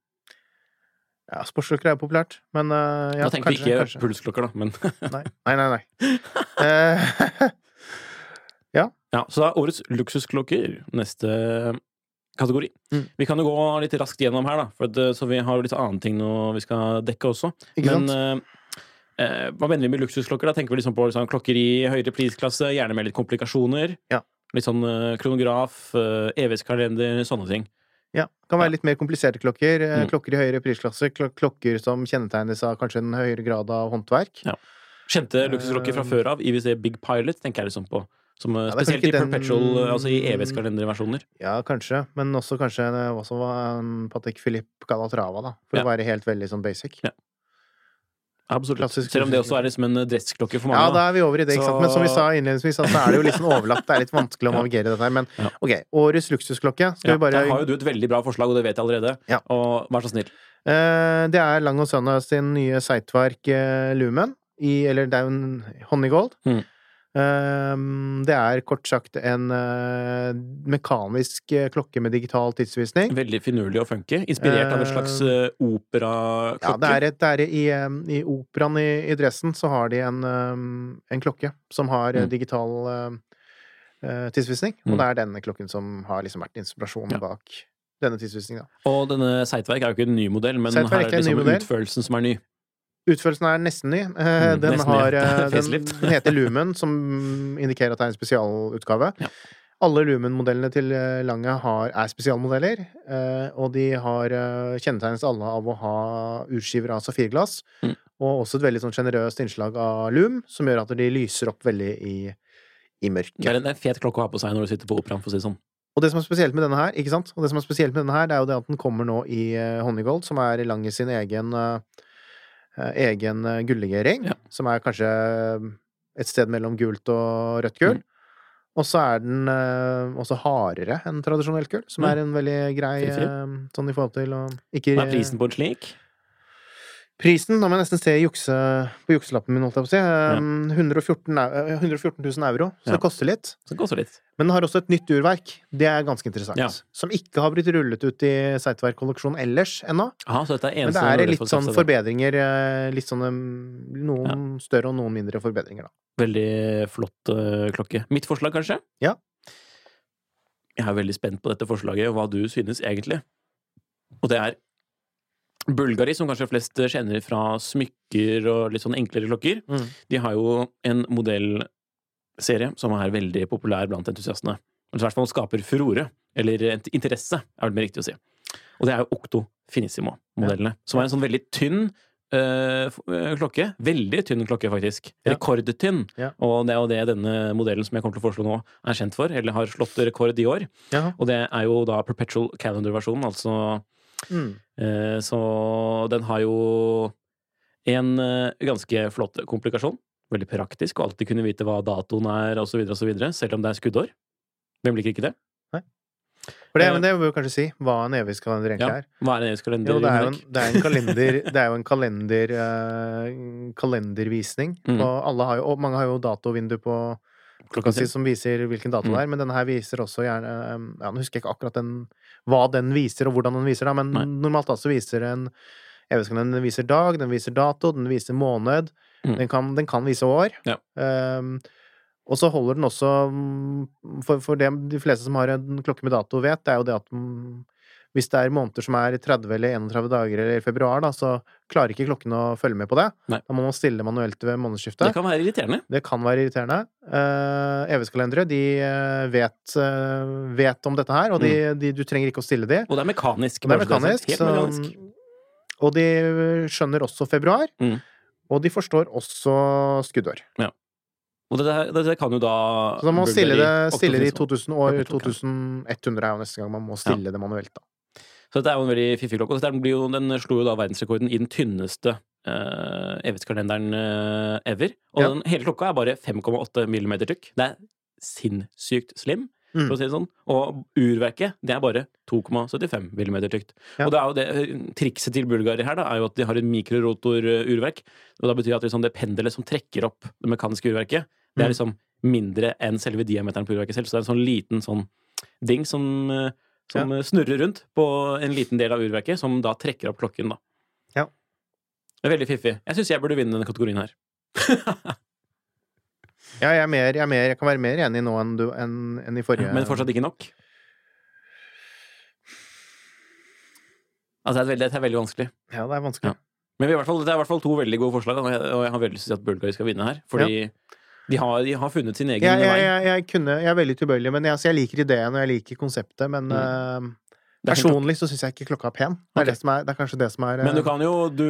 Ja, sportsklokker er populært, men uh, ja, Da tenker vi ikke kanskje. pulsklokker, da, men *laughs* Nei, nei, nei. nei. uh, *laughs* *laughs* ja. ja. Så da er årets luksusklokker neste kategori. Mm. Vi kan jo gå litt raskt gjennom her, da, for det, så vi har jo litt annen ting nå vi skal dekke også. Ikke men uh, Eh, hva mener vi med luksusklokker? Da tenker vi liksom på liksom, klokker i høyere prisklasse, gjerne med litt komplikasjoner. Ja. Litt sånn eh, kronograf, eh, evighetskalender, sånne ting. Ja. Kan være litt mer kompliserte klokker. Eh, mm. Klokker i høyere prisklasse. Klokker som kjennetegnes av kanskje en høyere grad av håndverk. Ja. Kjente luksusklokker fra før av. IWC Big Pilot tenker jeg liksom på. Som, ja, spesielt i perpetual, den... altså i evighetskalenderversjoner. Ja, kanskje. Men også kanskje også Patek Philippe Calatrava, da. For ja. å være helt veldig sånn basic. Ja. Absolutt. Klassisk Selv om det også er liksom en dressklokke for mange. Ja, da er vi over i det. ikke sant? Men som vi sa innledningsvis, så er det jo sånn overlatt. Det er litt vanskelig å *laughs* navigere dette her. Men ok, årets luksusklokke. Skal ja, vi bare Der har jo du et veldig bra forslag, og det vet jeg allerede. Ja. Og vær så snill. Uh, det er Lang og Sønna sin nye Seitverk uh, Lumen. I, eller det er jo en Honeygold. Mm. Ehm, det er kort sagt en eh, mekanisk eh, klokke med digital tidsvisning. Veldig finurlig og funky. Inspirert av en slags uh, operaklokke? Ja, det er, et, det er i, i operaen i, i, Dresden så har de en, en klokke som har mm. digital uh, tidsvisning. Mm. Og det er denne klokken som har liksom vært inspirasjonen ja. bak denne tidsvisningen. Og denne Seitverk er jo ikke en ny modell, men her er det liksom utførelsen som er ny. Utførelsen er nesten ny. Eh, mm, den, nesten har, eh, *laughs* den, den, heter Lumen, som indikerer at det er en spesialutgave. Ja. Alle Lumen-modellene til eh, Lange har, er spesialmodeller, og de har kjennetegnes alle av å ha utskiver av safirglass, mm. og også et veldig sånn sjenerøst innslag av lum, som gjør at de lyser opp veldig i, i mørket. Det er en fet klokke å ha på seg når du sitter på operaen, for å si det sånn. Og det som er spesielt med denne her, ikke sant? Og det som er spesielt med denne her, det er jo det at den kommer nå i Honeygold, som er Lange sin egen uh, egen eh, gullegering, ja. som er kanskje eh, et sted mellom gult og rødt gull. Mm. Og så er den også hardere enn tradisjonelt gull, som mm. er en veldig grei sånn i forhold til å ikke Hva er prisen på en slik? Prisen, Da må jeg nesten se jukse, på jukselappen min, holdt jeg på å si. Ja. 114, 114, 000 euro, så ja. det koster litt. Så det koster litt. Men den har også et nytt urverk. Det er ganske interessant. Ja. Som ikke har blitt rullet ut i Seitverk-kolleksjonen ellers ennå. Men det er litt sånn forbedringer. Eh, litt sånne Noen større og noen mindre forbedringer, da. Veldig flott uh, klokke. Mitt forslag, kanskje? Ja. Jeg er veldig spent på dette forslaget, og hva du synes, egentlig. Og det er Bulgari, som kanskje flest kjenner fra smykker og litt sånn enklere klokker, mm. de har jo en modellserie som er veldig populær blant entusiastene. Men i hvert fall skaper furore, eller interesse, er det mer riktig å si. Og det er jo Octo Finissimo-modellene, ja. som er en sånn veldig tynn øh, klokke. Veldig tynn klokke, faktisk. Ja. Rekordtynn. Ja. Og det er jo det denne modellen som jeg kommer til å foreslå nå, er kjent for, eller har slått rekord i år. Og det er jo da perpetual calendar-versjonen, altså Mm. Eh, så den har jo en eh, ganske flott komplikasjon. Veldig praktisk å alltid kunne vite hva datoen er, osv., osv., selv om det er skuddår. Hvem liker ikke det? Nei. For det, men det må vi kanskje si, hva en evighetskalender egentlig ja, er. Hva er en evighetskalender? Jo, det er jo en, det er en kalender *laughs* Det er jo en kalender uh, kalendervisning. Mm. Og alle har jo, og mange har jo datovindu på klokka si som viser hvilken dato mm. det er, men denne her viser også gjerne Ja, nå husker jeg ikke akkurat den, hva den viser, og hvordan den viser, da, men Nei. normalt så viser en Evighetskalenderen den viser dag, den viser dato, den viser måned. Mm. Den, kan, den, kan, vise år. Ja. Um, og så holder den også For, for det de fleste som har en klokke med dato, vet, det er jo det at hvis det er måneder som er 30 eller 31 dager eller februar, da, så klarer ikke klokken å følge med på det. Nei. Da må man stille manuelt ved månedsskiftet. Det kan være irriterende. Det kan være irriterende. Uh, Evighetskalendere, de eh, vet, uh, vet, om dette her, og de, mm. de, du trenger ikke å stille de. Og det er mekanisk. Det er mekanisk, så, mekanisk. Og de skjønner også februar. Mm. Og de forstår også skuddår. Ja. Og det, det, det kan jo da Så da må man stille det, stille det i 2000 år. 2100 er jo neste gang man må stille det manuelt, da. Så dette er jo en veldig fiffig klokke. Blir jo, den slo jo da verdensrekorden i den tynneste uh, evighetskalenderen uh, ever. Og Ja. den hele klokka er bare 5,8 millimeter tykk. Det er sinnssykt slim, Mm. si det sånn. Og urverket, det er bare 2,75 millimeter tykt. Ja. Og det er jo det, trikset til Bulgari her, da, er jo at de har et mikrorotor-urverk. Og da betyr det at liksom det pendelet som trekker opp det mekaniske urverket, det er Mm. liksom mindre enn selve diameteren på urverket selv. Så det er en sånn liten sånn ding som, eh, som ja. snurrer rundt på en liten del av urverket, som da trekker opp klokken, da. Ja. Det er veldig fiffig. Jeg syns jeg burde vinne denne kategorien her. *laughs* Ja, jeg er mer, jeg er mer Jeg kan være mer enig nå enn, du, enn, enn i forrige Men fortsatt ikke nok. Altså, er dette er veldig vanskelig. Ja, det er vanskelig. Ja. Men vi har hvert fall, det er i hvert fall to veldig gode forslag, og jeg, og jeg har veldig lyst til at Bulgari skal vinne her. Fordi de, har, de har funnet sin egen Jeg, jeg, vei. jeg, jeg, kunne, jeg er veldig tilbøyelig, men jeg, altså, jeg liker ideen og jeg liker konseptet, men Mm. helt personlig så syns jeg ikke klokka er pen. Det er, okay. det, som er, det er kanskje det som er Men du eh, kan jo Du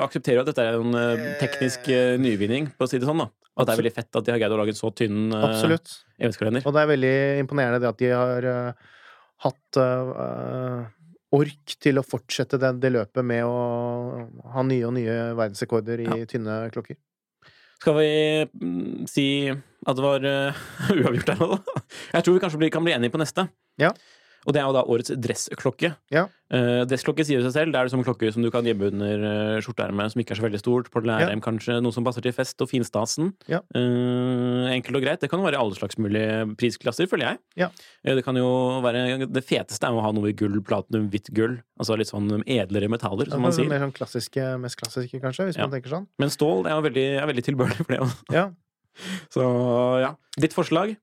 aksepterer jo at dette er en uh, teknisk nyvinning, på å si det sånn, da. At det er veldig fett at de har greid å lage en så tynn uh, Absolutt. Og det er veldig imponerende det at de har hatt ork til å fortsette det, det løpet med å ha nye og nye verdensrekorder i tynne klokker. Skal vi mm, si at det var eh, *laughs* uavgjort der nå, da? Jeg tror vi kanskje kan bli enige på neste. Ja. Og det er jo da årets dressklokke. Ja. Uh, dressklokke sier seg selv. Det er liksom klokke som du kan gjemme under uh, skjorteermet, som ikke er så veldig stort. Portelærrem kanskje, noe som passer til fest og finstasen. Ja. Uh, enkelt og greit. Det kan jo være i alle slags mulige prisklasser, føler jeg. Ja. Uh, det kan jo være Det feteste er å ha noe i gull, platinum, hvitt gull. Altså litt sånn edlere metaller, som man sier. Mer sånn klassiske, mest klassiske, kanskje, hvis Ja. man tenker sånn. Men stål er jo veldig, er veldig tilbørlig for det Også. Ja. *laughs* Så ja. Ditt forslag?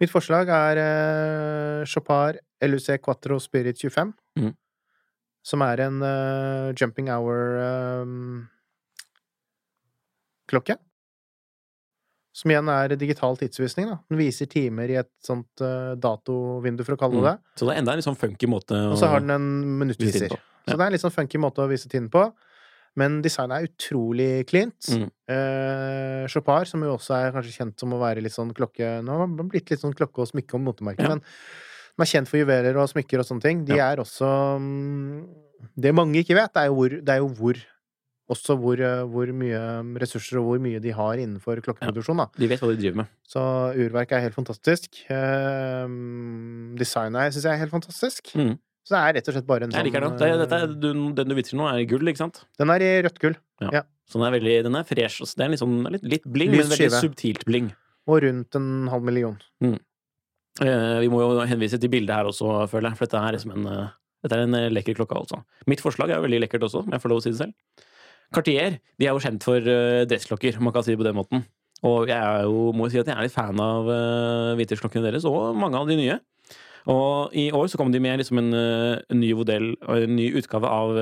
Mitt forslag er uh, Chopard LUC Quattro Spirit 25. mm. Som er en uh, jumping hour-klokke. som igjen er digital tidsvisning. Da. Den viser timer i et sånt uh, datovindu, for å kalle det det. Så det er enda en litt sånn funky måte å Og så har den en vise minuttviser. på. Så det er en litt sånn funky måte å vise tiden på. Men designet er utrolig cleant. Mm. Eh, Chopard, som jo også er kanskje kjent som å være litt sånn klokke Nå har blitt litt sånn klokke- og smykke- om motemarkedet, Ja. men den er kjent for juveler og smykker og sånne ting. De Ja. er også mm, Det mange ikke vet, er jo hvor, det er jo hvor også hvor, eh, hvor mye ressurser og hvor mye de har innenfor klokkeproduksjon. Da. De vet hva de driver med. Så urverk er helt fantastisk. Eh, designet syns jeg er helt fantastisk. Mm. Så det er rett og slett bare en sånn det. det er, er, eh, du, den du vitser nå, er gull, ikke sant? Den er i rødt gull. Så den er veldig, den er fresh. Det er sånn, litt, litt bling, Lyst men veldig skive. subtilt bling. Og rundt en halv million. Eh, vi må jo henvise til bildet her også, føler jeg, for dette er liksom en, eh, dette er en eh, lekker klokke, altså. Mitt forslag er jo veldig lekkert også, om jeg får lov å si det selv. Cartier de er jo kjent for dressklokker, om man kan si det på den måten. Og jeg jo, må jo si at jeg er litt fan av uh, deres, og mange av de nye. Og i år så kom de med liksom en, eh, en ny modell, en ny utgave av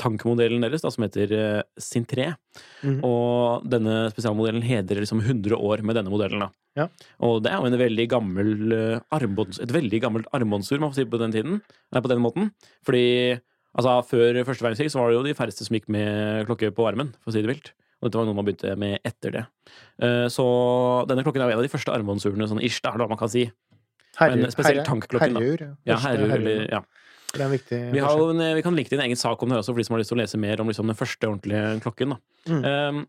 tankemodellen tankmodellen deres, da, som heter Sintré. Mm -hmm. Og denne spesialmodellen hedrer liksom 100 år med denne modellen. da. Ja. Og det er jo en veldig gammel eh, armbånds, et veldig gammelt armbåndsur, man får si på den tiden. Nei, på den måten. Fordi altså, før første verdenskrig så var det jo de færreste som gikk med klokke på armen, for å si det vilt. Og dette var noe man begynte med etter det. Eh, Så denne klokken er jo en av de første armbåndsurene, sånn ish, da, man kan si. Herre- Men spesielt herre- tankklokken. Herreur. Ja, herreur. eller ja. Det er en viktig Vi, har, en- vi kan linke til en egen sak om det også, for de som har lyst til å lese mer om liksom, den første ordentlige klokken. Mm. Um,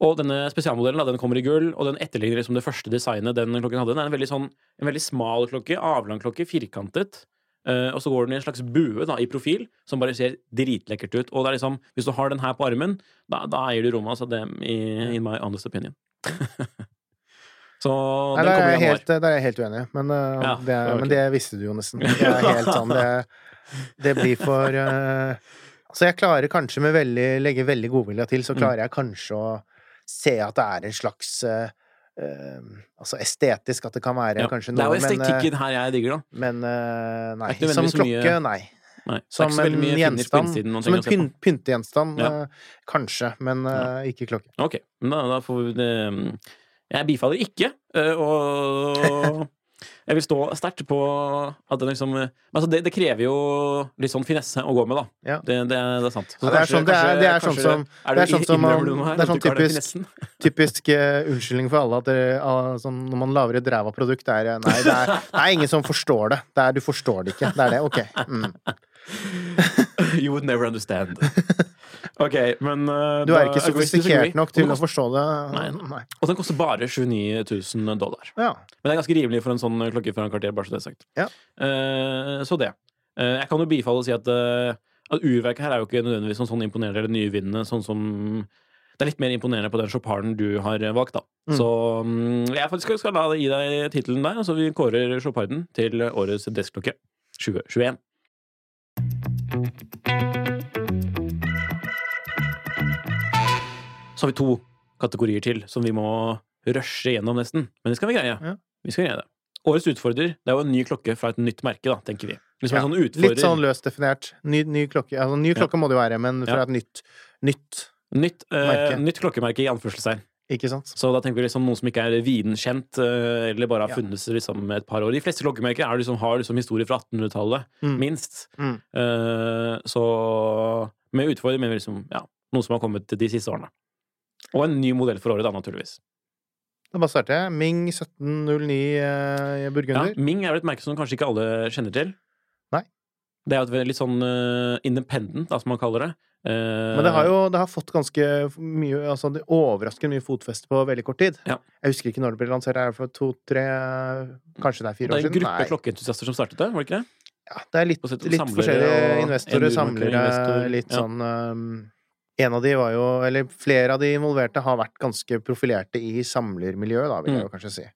og denne spesialmodellen da, den kommer i gull, og den etterligner liksom det første designet den klokken hadde. Den er en veldig, sånn, en veldig smal klokke, avlang klokke, firkantet. Uh, og så går den i en slags bue da, i profil, som bare ser dritlekkert ut. Og det er liksom, hvis du har den her på armen, da, da eier du rommet. Altså det, i, in my honest opinion. *laughs* så Nei, den er, kommer i januar. helt, der er jeg helt uenig. Men, uh, Ja, det, er, ok. men det visste du jo nesten. Det er helt sånn Det, det blir for uh, Så jeg klarer kanskje med veldig legge veldig godvilja til, Mm. så klarer jeg kanskje å se at det er en slags uh, Altså estetisk, at det kan være Ja. kanskje Det er noe jo men, estetikken her jeg digger, da. men nei. Som klokke, mye- nei. Nei, Som en gjenstand. innsiden Som en å pyn pyntegjenstand, Ja. kanskje, men uh, ikke klokke. Ok, men da, da får vi det Jeg bifaller ikke. øh, Og *laughs* jeg vil stå sterkt på at det liksom altså det, det, krever jo litt sånn finesse å gå med, da. Ja. Det, det, det, er sant. Så det, er sånn, det, er, det er sånn som Det er sånn som Det er sånn typisk, *laughs* typisk uh, unnskyldning for alle at det, uh, sånn, når man lager et ræva produkt, det er Nei, det er, ingen som forstår det. det er, du forstår det ikke. Det er det. Ok. Mm. *laughs* You would never understand. *laughs* Ok, men uh, Du er ikke sofistikert nok til å forstå det. Nei. Nei. Og den koster bare 29 000 dollar. Ja. Men det er ganske rimelig for en sånn klokke fra en kvarter, bare så det er sagt. Ja. Uh, så det. Uh, jeg kan jo bifalle og si at, at urverket her er jo ikke nødvendigvis sånn, sånn imponerende eller nyvinnende, sånn som det er litt mer imponerende på den Choparen du har valgt, da. Mm. Så um, jeg faktisk skal, la deg gi deg tittelen der, så vi kårer Choparden til årets deskklokke 2021. Så har vi to kategorier til som vi må rushe gjennom, nesten. Men det skal vi greie. Ja. Vi skal greie det. Årets utfordrer det er jo en ny klokke fra et nytt merke, da, tenker vi. Liksom ja. sånn Litt sånn løst definert. Ny, ny klokke. Altså, ny klokke ja. må det jo være, men fra et nytt nytt, nytt, eh, nytt klokkemerke i anførselstegn. Ikke sant? Så da tenker vi liksom noen som ikke er viden kjent, eller bare har funnes liksom et par år. De fleste klokkemerker liksom, har liksom historie fra 1800-tallet, mm. minst. Mm. Uh, så med utfordring mener vi liksom ja, noe som har kommet de siste årene. Og en ny modell for året, da, naturligvis. Da bare starter jeg. Ming 1709 eh, Burgunder. Ja, Ming er vel et merke som kanskje ikke alle kjenner til. Det er jo litt sånn uh, independent, som man kaller det. Uh, Men det har jo det har fått ganske mye Altså det overraskende mye fotfeste på veldig kort tid. Ja. Jeg husker ikke når det ble lansert. Er det for to-tre Kanskje det er fire år siden? Det er en gruppe klokkeentusiaster som startet det, var det ikke det? Ja, det er litt, litt forskjellige investorer, samlere, litt ja. sånn um, en av de var jo Eller flere av de involverte har vært ganske profilerte i samlermiljøet, da, vil jeg mm. jo kanskje si.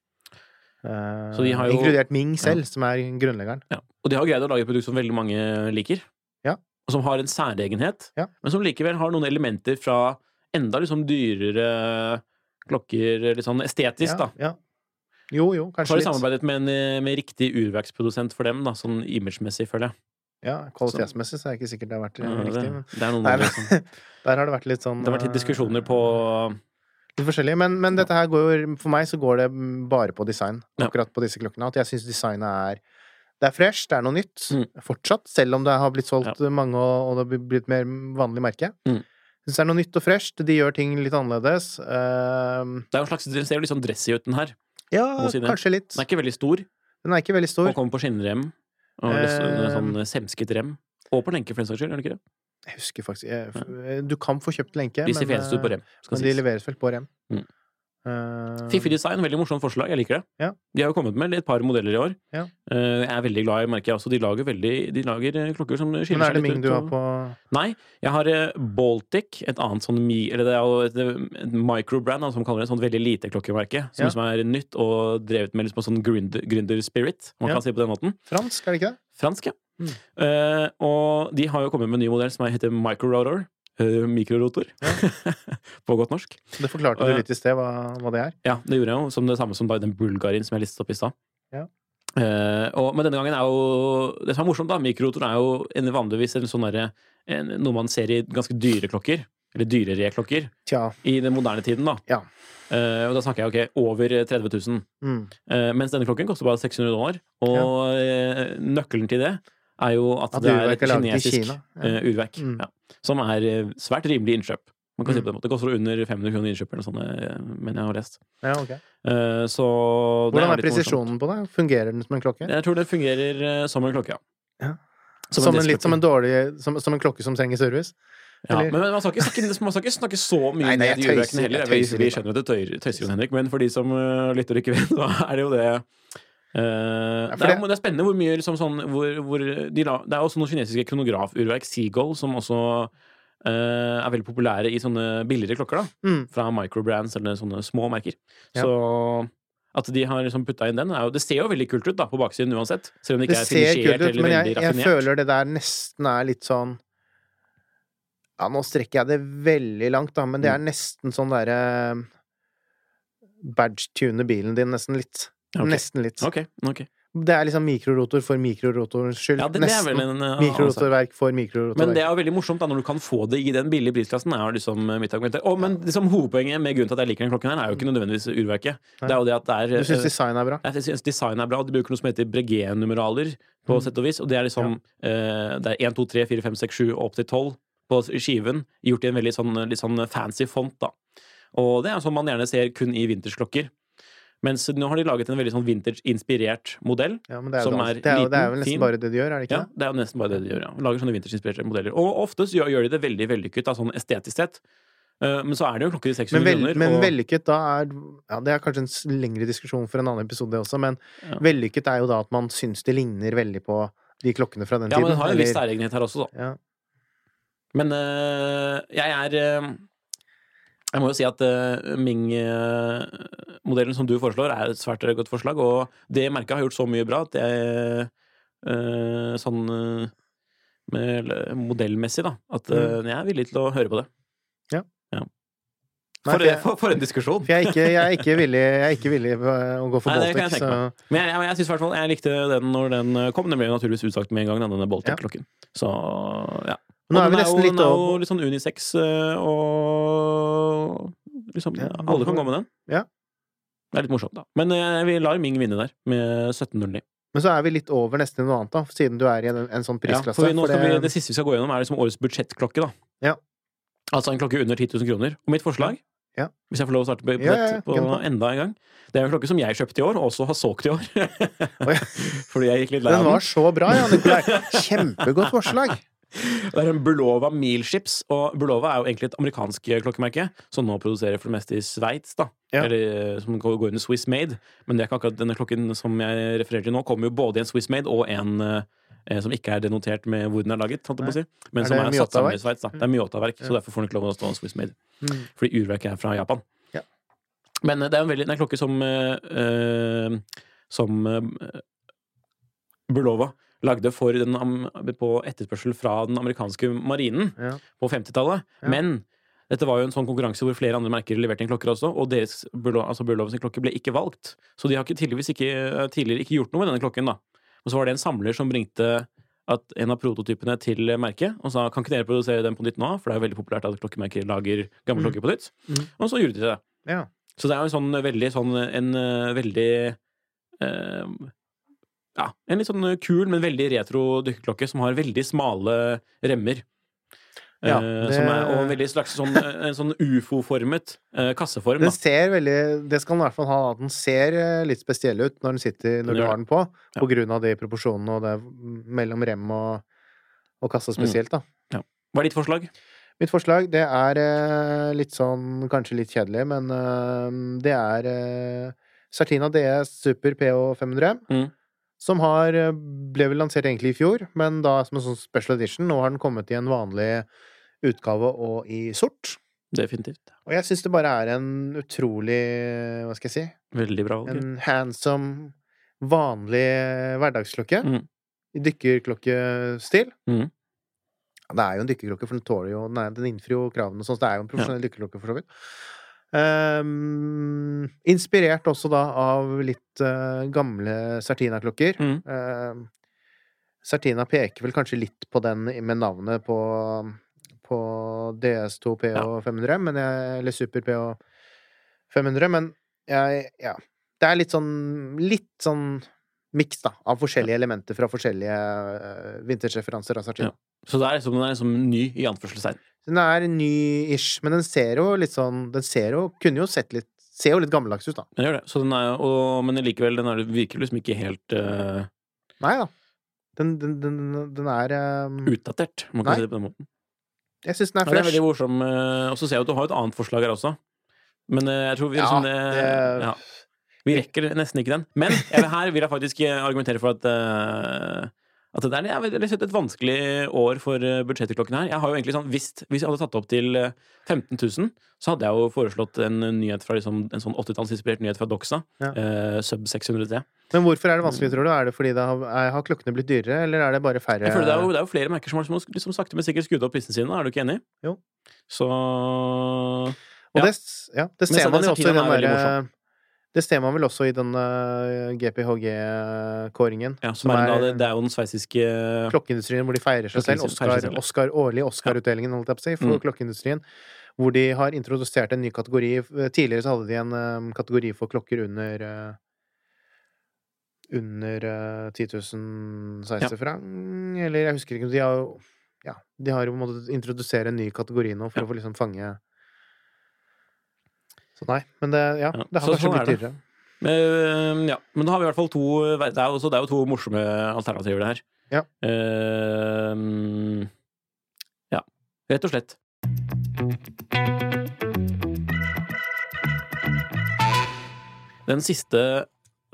Jo, inkludert Ming selv, ja. som er grunnleggeren. Ja. Og de har greid å lage et produkt som veldig mange liker. Ja. Og som har en særegenhet, ja. men som likevel har noen elementer fra enda liksom dyrere klokker, litt sånn estetisk, da. Ja. Jo, jo, kanskje litt. Så har de samarbeidet med en med riktig urverksprodusent for dem, da, sånn imagemessig, føler jeg. Ja, kvalitetsmessig så er det ikke sikkert det har vært ja, riktig. Men... Det, er noen der, *laughs* der har det vært litt sånn Det har vært litt diskusjoner på Litt forskjellig. Men, men, dette her går jo For meg så går det bare på design, akkurat på disse klokkene. At jeg syns designet er det er fresh, det er noe nytt. Mm. Fortsatt, selv om det har blitt solgt ja. mange og, og, det har blitt mer vanlig merke. Mm. Syns det er noe nytt og fresht. De gjør ting litt annerledes. Uh, det er jo en slags, Den ser jo litt sånn dressy ut, den her. Ja, kanskje litt. Den er ikke veldig stor. Den er ikke veldig stor. Og kommer på skinnrem. Og uh, sånn semsket rem. Og på lenke, for den saks skyld. er det ikke det? Jeg husker faktisk jeg, Du kan få kjøpt lenke, de men, på rem, men de leveres vel på rem. Mm. Uh, Fiffig design, veldig morsomt forslag. Jeg liker det. Ja. De har jo kommet med et par modeller i år. Ja. Uh, jeg er veldig glad i merket, Altså. De lager, veldig, de lager eh, klokker som skiller seg litt ut. Men er det Ming du har på Nei, jeg har Baltic, et annet sånn Eller det er jo et, et microbrand, som kaller det, et sånt veldig lite klokkemerke. Som, ja. som er nytt og drevet med liksom sånn gründer spirit, man kan si på den måten. Fransk, er det ikke det? Fransk, ja. Mm. Uh, og de har jo kommet med en ny modell som heter Microrotor. Uh, mikrorotor. Ja. *laughs* på godt norsk. Det forklarte du litt i sted hva, hva, det er? Ja, det gjorde jeg jo. Som det samme som den bulgarien som jeg listet opp i stad. Ja. Uh, og, men denne gangen er jo Det som er morsomt, da, mikrorotor er jo en, vanligvis en sånn derre Noe man ser i ganske dyre klokker. Eller dyrere klokker. Tja. I den moderne tiden, da. Ja. Uh, og da snakker jeg ok, over 30 000. Mm. Uh, mens denne klokken koster bare 600 dollar. Og ja. nøkkelen til det er jo at, at det er et kinesisk ja. urverk. Mm. Ja, som er svært rimelig innkjøp. Man kan mm. si på den måten. Det koster under 500 kroner innkjøp, eller sånn, men jeg har lest. Ja, okay. så Hvordan er, er presisjonen på det? Fungerer den som en klokke? Jeg tror det fungerer som en klokke, ja. Som, som en, litt som en dårlig som, som en klokke som trenger service? Ja, men man skal, snakke, man skal ikke snakke så mye *laughs* nei, nei, ned juleverkene heller. Vi, vi skjønner at det tøyser, Henrik, men for de som uh, lytter og ikke vet, *laughs* så er det jo det Uh, ja, det, er, det, er, spennende hvor mye liksom, sånn, hvor, hvor de Det er også noen kinesiske kronografurverk, Seagull, som også uh, er veldig populære i sånne billigere klokker. da mm. Fra microbrands eller sånne små merker. Ja. Så at de har liksom putta inn den, jo, det ser jo veldig kult ut da på baksiden uansett. Selv om det ikke det er finisjert eller veldig raffinert. Jeg føler det der nesten er litt sånn ja, nå strekker jeg det veldig langt, da, men det er mm. nesten sånn derre Badge-tune bilen din nesten litt. Okay. Nesten litt. Okay, okay. Det er liksom mikrorotor for mikrorotorens skyld. Ja, det, det er vel en uh, Mikrorotorverk for mikrorotorverk. Men det er jo veldig morsomt da når du kan få det i den billige prisklassen. er liksom mitt argument. Oh, men liksom, hovedpoenget med grunnen til at jeg liker den klokken her, er jo ikke nødvendigvis urverket. Det er jo det at det er Du syns design er bra? Jeg syns design er bra. De bruker noe som heter Breguet-numeraler, på mm. sett og vis. Og det er liksom ja. uh, Det er 1, 2, 3, 4, 5, 6, 7 og opp til 12 på skiven. Gjort i en veldig sånn, litt sånn fancy font, da. Og det er sånn man gjerne ser kun i vintersklokker. Mens nå har de laget en veldig sånn vintage-inspirert modell. Ja, men det er, som er, det, er, liten, det er vel nesten fin. bare det de gjør, er det ikke ja, det? er jo nesten bare det de gjør, ja. Lager sånne vintage-inspirerte modeller. Og oftest gjør, gjør de det veldig vellykket, sånn estetisk sett. Uh, men så er det jo klokker i 600 men vel, millioner. Men og... vellykket da er Ja, det er kanskje en lengre diskusjon for en annen episode også, men ja. vellykket er jo da at man syns det ligner veldig på de klokkene fra den ja, tiden. Ja, men det har en viss særegenhet her også, da. Men øh, jeg er uh, jeg må jo si at uh, Ming-modellen som du foreslår, er et svært godt forslag. Og det merket har gjort så mye bra at jeg uh, Sånn uh, modellmessig, da. At uh, jeg er villig til å høre på det. Ja. ja. For, Nei, for, for, for, en diskusjon! For jeg er ikke, jeg er ikke, villig, jeg er ikke villig å gå for Nei, Baltic. Så... Men jeg, jeg, jeg synes hvert fall jeg likte den når den kom. Den ble naturligvis utsagt med en gang, denne Baltic-klokken. Så ja. Nå er vi nesten litt over. Den er jo litt sånn unisex, eh, og liksom ja, Alle kan gå med den. Ja. Det er litt morsomt, da. Men eh, vi lar Ming vinne der, med 1709. Men så er vi litt over nesten noe annet, da, siden du er i en, en sånn prisklasse. Ja, for, vi, for det... Vi, det... siste vi skal gå gjennom, er liksom årets budsjettklokke, da. Ja. Altså en klokke under 10 000 kroner. Og mitt forslag, ja. hvis jeg får lov å starte på, ja, ja, på enda en gang Det er en klokke som jeg kjøpte i år, og også har solgt i år. *laughs* Fordi jeg gikk litt lei av den. Den var så bra, ja, Nikolai. Kjempegodt forslag. Det er en Bulova Milships, og Bulova er jo egentlig et amerikansk klokkemerke som nå produserer for det meste i Sveits, da. Ja. Eller eh, som går under Swiss Made. Men det er ikke akkurat denne klokken som jeg refererer til nå, kommer jo både i en Swiss Made og en eh, som ikke er denotert med hvor den er laget, holdt jeg på å si. Men er som er satt sammen i Sveits. Det er Myotaverk, ja. så derfor får den ikke lov å stå en Swiss Made. Mm. Fordi urverket er fra Japan. Ja. Men eh, det er en veldig, en klokke som eh, som eh, Bulova lagde for den, på etterspørsel fra den amerikanske marinen ja. på 50-tallet. Ja. Men dette var jo en sånn konkurranse hvor flere andre merker leverte inn klokker også, og deres, altså Burlov klokke ble ikke valgt. Så de har ikke, ikke, tidligere ikke gjort noe med denne klokken. da. Og så var det en samler som bringte at en av prototypene til merket og sa kan ikke dere produsere den på nytt nå, for det er jo veldig populært at klokkemerker lager gamle mm. klokker på nytt. Mm. Og så gjorde de det. Ja. Så det er jo en sånn veldig sånn en uh, veldig uh, ja, en litt sånn kul, men veldig retro dykkerklokke som har veldig smale remmer. Ja, eh, det... er, og veldig slags sånn, sånn ufo-formet eh, kasseform. Den ser veldig, det skal den i hvert fall ha. Den ser eh, litt spesiell ut når, den sitter, når du har den på, ja. på grunn av de proporsjonene og det mellom rem og, og kasse mm. spesielt. da. Ja. Hva er ditt forslag? Mitt forslag, det er litt sånn kanskje litt kjedelig, men det er Sartina DS Super PH 500. Mm. Som har, eh, ble vel lansert egentlig i fjor, men da som en sånn special edition. Nå har den kommet i en vanlig utgave og i sort. Definitivt. Og jeg syns det bare er en utrolig Hva skal jeg si? Veldig bra. En handsome, vanlig hverdagsklokke. Mm. I dykkerklokkestil. Mm. Det er jo en dykkerklokke, for den tåler jo Den innfrir jo kravene sånn, så det er jo en profesjonell ja. dykkerklokke, for så vidt. Um, inspirert også da av litt uh, gamle Sartina-klokker. Mm. Uh, Sartina peker vel kanskje litt på den med navnet på, på DS2 PH 500, men jeg, eller Super PH 500, men jeg Ja. Det er litt sånn Litt sånn miks, da, av forskjellige elementer fra forskjellige uh, vintage-referanser av Sartina. Ja. Så det er liksom, den er liksom ny i anførselstegn? Den er ny-ish, men den ser jo litt sånn Den ser jo Kunne jo sett litt Ser jo litt gammeldags ut, da. Den gjør det. Så den er og, Men likevel, den er, virker liksom ikke helt uh... Nei da. Den, den, den, den er um... Utdatert, må man si det på den måten. Jeg syns den er fresh. Ja, det er veldig morsom. Uh, og så ser jeg at du har et annet forslag her også. Men uh, jeg tror vi liksom ja, det, det... Ja. Vi rekker nesten ikke den. Men jeg, her vil jeg faktisk argumentere for at at det er, jeg et vanskelig år for eh, budsjettklokken her. Jeg har jo egentlig sånn, hvis, hvis jeg hadde tatt opp til 15 eh, 000, så hadde jeg jo foreslått en nyhet fra liksom, en sånn 80-tallsinspirert nyhet fra Doxa. Ja. Eh, sub 600 Men hvorfor er det vanskelig, tror du? Er det fordi det har, er, har klokkene blitt dyrere, eller er det bare færre det er jo, det er jo flere merker som har liksom, sakte, men sikkert skrudd opp prisene sine. Er du ikke enig? Jo. Så Og ja. det, ja, det ser man jo også i den derre Det ser man vel også i den GPHG-kåringen. Ja, som, er, er, det, det er jo den sveitsiske Klokkeindustrien, hvor de feirer seg selv. Oscar, Oscar, årlig Oscar-utdelingen, holdt jeg på å si, for mm. klokkeindustrien. Hvor de har introdusert en ny kategori. Tidligere så hadde de en um, kategori for klokker under uh, under uh, 10 000 sveitserfranc, ja. eller jeg husker ikke De har jo ja, de har jo måttet introdusere en ny kategori nå for ja. å få liksom fange Så nei, men det, ja, det har kanskje sånn blitt dyrere. Men, ja, men da har vi i hvert fall to Det er jo, det er jo to morsomme alternativer, det her. Ja. Uh, ja. Rett og slett. Den siste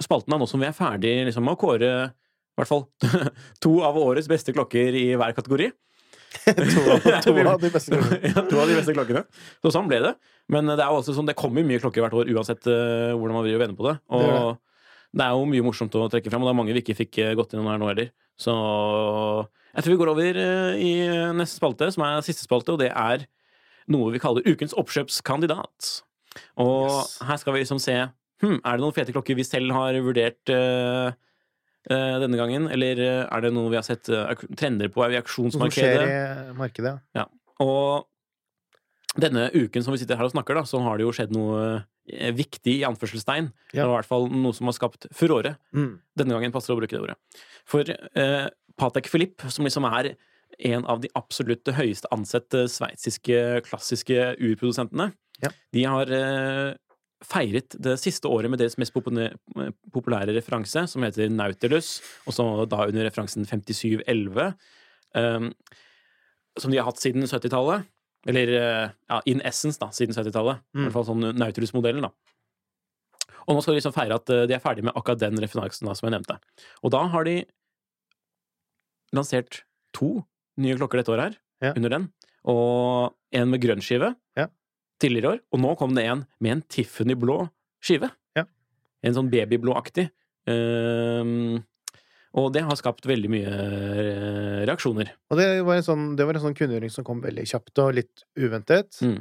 spalten av nå som vi er ferdig liksom, med å kåre i hvert fall *laughs* to av årets beste klokker i hver kategori. *laughs* to, to, av, de beste klokkene. *laughs* ja, to av de beste klokkene. Så sånn ble det. Men det er også sånn, det kommer mye klokker hvert år uansett uh, hvordan man vil vende på det. Og det, det. det, er jo mye morsomt å trekke frem, og det er mange vi ikke fikk eh, gått inn her nå heller. Så jeg tror vi går over i neste spalte, som er siste spalte, og det er noe vi kaller ukens oppkjøpskandidat. Og yes. her skal vi liksom se hm, er det noen fete klokker vi selv har vurdert uh, denne gangen? Eller uh, er det noe vi har sett trender på i auksjonsmarkedet? Som skjer i markedet, ja. Og denne uken som vi sitter her og snakker, da, så har det jo skjedd noe viktig i anførselstegn. Ja. Og i hvert fall noe som har skapt furore. Mm. Denne gangen passer det å bruke det ordet. For Patek Philippe, som liksom er en av de absolutt høyeste ansette sveitsiske klassiske urprodusentene, ja. de har feiret det siste året med deres mest populære referanse, som heter Nautilus, og så da under referansen 5711, um, som de har hatt siden 70-tallet. Eller eh, ja, in essence, da, siden 70-tallet. Mm. I hvert fall sånn Nautilus-modellen, da. Og nå skal de liksom feire at eh, de er ferdig med akkurat den referansen da, som jeg nevnte. Og da har de lansert to nye klokker dette året her, ja. under den. Og en med grønn skive, ja tidligere år, og nå kom det en med en Tiffany-blå skive. Ja. En sånn babyblå-aktig. Um, og det har skapt veldig mye eh, reaksjoner. Og det var en sånn, det var en sånn kunngjøring som kom veldig kjapt og litt uventet. Mm.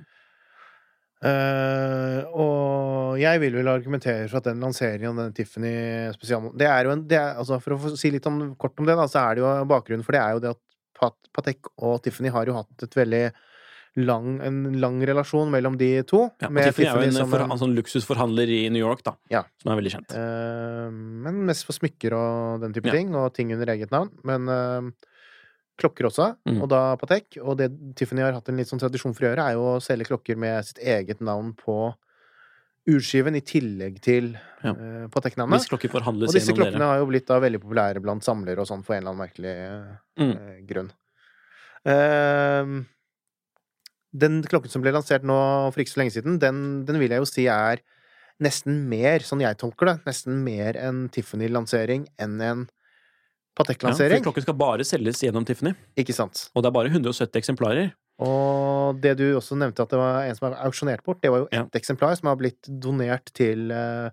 Uh, og jeg vil vel argumentere for at den lanseringen av den Tiffany spesialmodellen Det er jo en er, altså For å si litt om, kort om det, da, så er det jo bakgrunnen for det er jo det at Patek og Tiffany har jo hatt et veldig lang, en lang relasjon mellom de to. Ja, med Tiffany er jo en, for, en sånn luksusforhandler i New York, da, ja. som er veldig kjent. Uh, men mest for smykker og den type ja. ting, og ting under eget navn. Men uh, klokker også, mm. og da Patek. Og det Tiffany har hatt en litt sånn tradisjon for å gjøre, er jo å selge klokker med sitt eget navn på urskiven, i tillegg til ja. uh, Patek-navnet. Og disse klokkene har jo blitt da veldig populære blant samlere og sånn, for en eller annen merkelig mm. grunn. Uh, den klokken som ble lansert nå for ikke så lenge siden, den, den vil jeg jo si er nesten mer, sånn jeg tolker det, nesten mer en Tiffany-lansering enn en Patek-lansering. Ja, for klokken skal bare selges gjennom Tiffany. Ikke sant. Og det er bare 170 eksemplarer. Og det du også nevnte at det var en som er auksjonert bort, det var jo ett ja. eksemplar som har blitt donert til uh,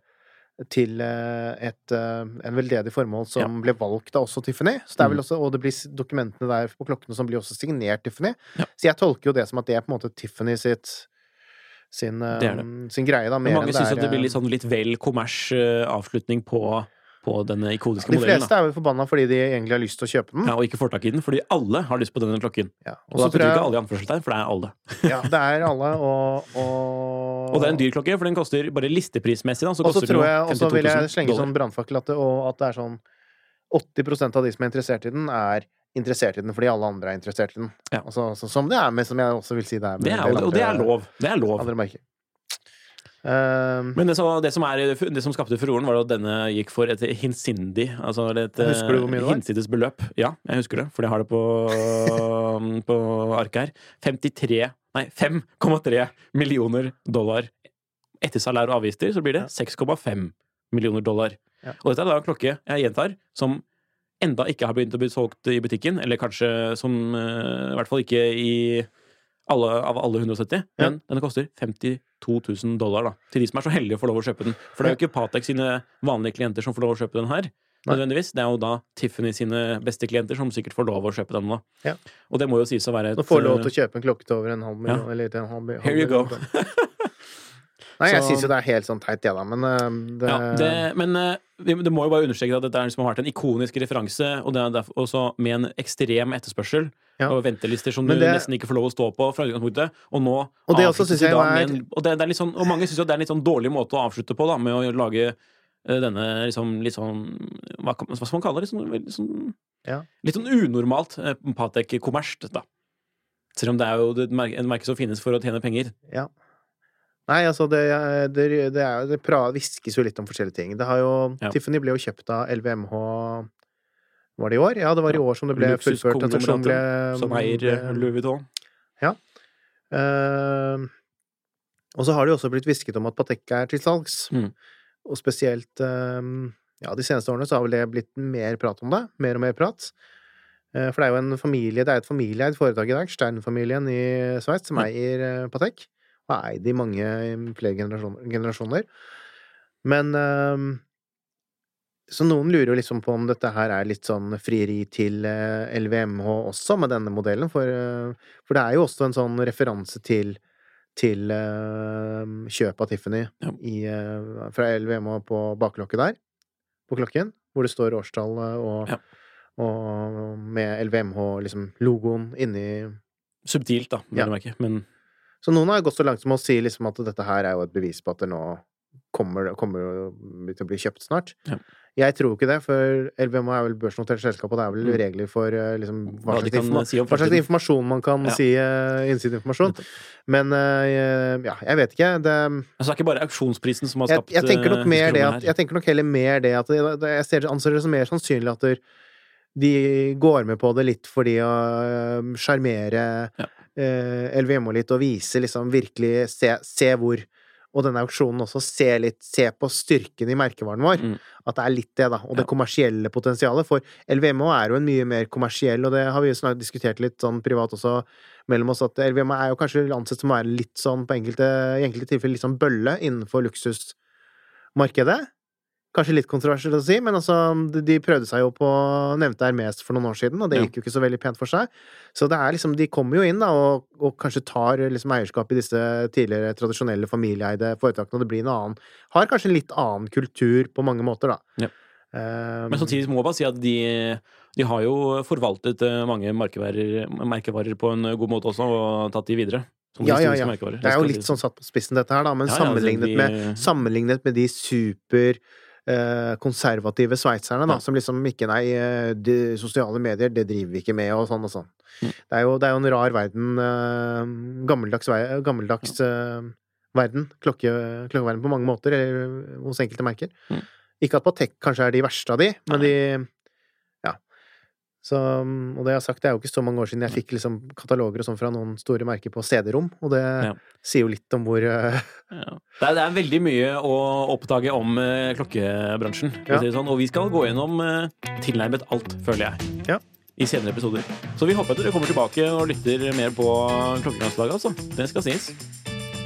til eh, et, eh, en veldedig formål som ja. ble valgt av også Tiffany. Så det er vel mm. også, og det blir dokumentene der på klokkene som blir også signert Tiffany. Ja. Så jeg tolker jo det som at det er på en måte Tiffany sitt sin, det det. Eh, sin greie, da. Men mange syns at det blir litt, sånn, litt vel kommers avslutning på på denne ikoniske modellen. De fleste er vel forbanna fordi de egentlig har lyst til å kjøpe den. Ja, Og ikke får tak i den, fordi alle har lyst på denne klokken. Ja. Og da betyr jeg... ikke alle i anførselstegn, for det er alle. ja, det er alle, og, og... og det er en dyr klokke, for den koster bare listeprismessig, da, så koster 52 000 Og så vil jeg slenge sånn brannfakkel at, at det er sånn 80% av de som er interessert i den, er interessert i den fordi alle andre er interessert i den. Ja. Altså, som det er med, som jeg også vil si det er med det er, Og det er lov. Det er lov. Uh, Men det, som, det, som er, det, som skapte furoren, var at denne gikk for et hinsindig Altså et Husker du hvor mye det var? hinsides beløp. Ja, jeg husker det, for jeg har det på, *laughs* på arket her. 53 Nei, 5,3 millioner dollar. Etter salær og avgifter så blir det 6,5 millioner dollar. Ja. Og dette er da en klokke, jeg gjentar, som enda ikke har begynt å bli solgt i butikken, eller kanskje som uh, I hvert fall ikke i alle, av alle 170, men ja. denne koster 52 000 dollar da, til de som er så heldige å få lov å kjøpe den. For det er jo ikke Patek sine vanlige klienter som får lov å kjøpe den her. nødvendigvis. Det er jo da Tiffany sine beste klienter som sikkert får lov å kjøpe den nå. Ja. Og det må jo sies å være et Nå får lov til å kjøpe en klokke til over en halv million. Ja. Eller til en halv, million. Here you go. *laughs* Nei, jeg syns jo det er helt sånn teit, det, da, men uh, det... Ja, det, Men uh, det må jo bare understreke at dette liksom har vært en ikonisk referanse, og det er derfor også med en ekstrem etterspørsel. Ja. Og ventelister som det... du nesten ikke får lov å stå på fra utgangspunktet. Og nå Og det også syns jeg er... En, og, det, det sånn, og mange syns jo det er en litt sånn dårlig måte å avslutte på, da, med å lage uh, denne liksom litt sånn Hva, hva skal man kalle det? Liksom, litt sånn, ja. litt sånn unormalt eh, Patek-kommersielt, da. Selv om det er jo en merke som finnes for å tjene penger. Ja. Nei, altså, det, det, det, er, det pra, viskes jo litt om forskjellige ting. Det har jo ja. Tiffany ble jo kjøpt av LVMH Var det i år? Ja, det var i år som det ble fullført. Som, ble, som eier eh, Louis Vuitton. Ja. Uh, og så har det jo også blitt hvisket om at Patek er til salgs. Mm. Og spesielt uh, Ja, de seneste årene så har vel det blitt mer prat om det. Mer og mer prat. Uh, for det er jo en familie, det er et familieeid foretak i dag, Stern-familien i Sveits, som eier uh, Patek og eid i mange flere generasjoner. generasjoner. Men um, Så noen lurer jo liksom på om dette her er litt sånn frieri til uh, eh, LVMH også, med denne modellen, for, uh, for, det er jo også en sånn referanse til til uh, kjøp av Tiffany ja. i, fra LVMH på baklokket der, på klokken, hvor det står årstall og, ja. og med LVMH-logoen liksom, inni Subtilt, da, vil ja. merke, men så noen har gått så langt som å si liksom at dette her er jo et bevis på at det nå kommer, kommer til å bli kjøpt snart. Ja. Jeg tror ikke det, for LBMA er vel børsnotert selskap, og det er vel mm. regler for eh, liksom, hva, slags, si hva, slags, informasjon man kan ja. si uh, innsideinformasjon. Men uh, ja, jeg vet ikke. Det Altså det er ikke bare auksjonsprisen som har skapt Jeg, jeg tenker nok mer det at, Jeg tenker nok heller mer det at Jeg ser, anser det som mer sannsynlig at de går med på det litt fordi å sjarmere ja eh, LVMH litt og vise liksom virkelig se, se, hvor Og denne auksjonen også se litt Se på styrken i merkevaren vår. Mm. At det er litt det, da. Og ja. det kommersielle potensialet. For LVMH er jo en mye mer kommersiell, og det har vi jo snart diskutert litt sånn privat også mellom oss, at LVMH er jo kanskje ansett som å være litt sånn på enkelte, i enkelte tilfeller litt sånn bølle innenfor luksusmarkedet. Kanskje litt kontroversielt å si, men altså, de prøvde seg jo på nevnte Hermes for noen år siden, og det gikk jo ikke så veldig pent for seg. Så det er liksom, de kommer jo inn da, og, og kanskje tar liksom eierskap i disse tidligere tradisjonelle familieeide foretakene, og det blir en annen Har kanskje en litt annen kultur på mange måter, da. Ja. Um, men samtidig må jeg bare si at de, de har jo forvaltet eh, mange merkevarer, merkevarer, på en god måte også, og tatt de videre. Ja, ja, ja. Det er jo litt sånn satt på spissen, dette her, da, men ja, ja, sammenlignet, vi... med, sammenlignet med de super konservative sveitserne, da, som liksom ikke Nei, eh, de sosiale medier, det driver vi ikke med, og sånn og sånn. Mm. Det, er jo, det, er jo, en rar verden. Uh, gammeldags, gammeldags uh, verden. Klokke, klokkeverden på mange måter, eller hos enkelte merker. Mm. Ikke at Patek kanskje er de verste av de, men de så, og det jeg har sagt, det er jo ikke så mange år siden jeg fikk liksom kataloger og sånn fra noen store merker på CD-rom, og det ja. sier jo litt om hvor uh... ja. det, er, det, er, veldig mye å oppdage om uh, klokkebransjen, ja. si sånn, og vi skal gå gjennom uh, tilnærmet alt, føler jeg. Ja. I senere episoder. Så vi håper at dere kommer tilbake og lytter mer på Klokkegangslaget, altså. Det skal sies.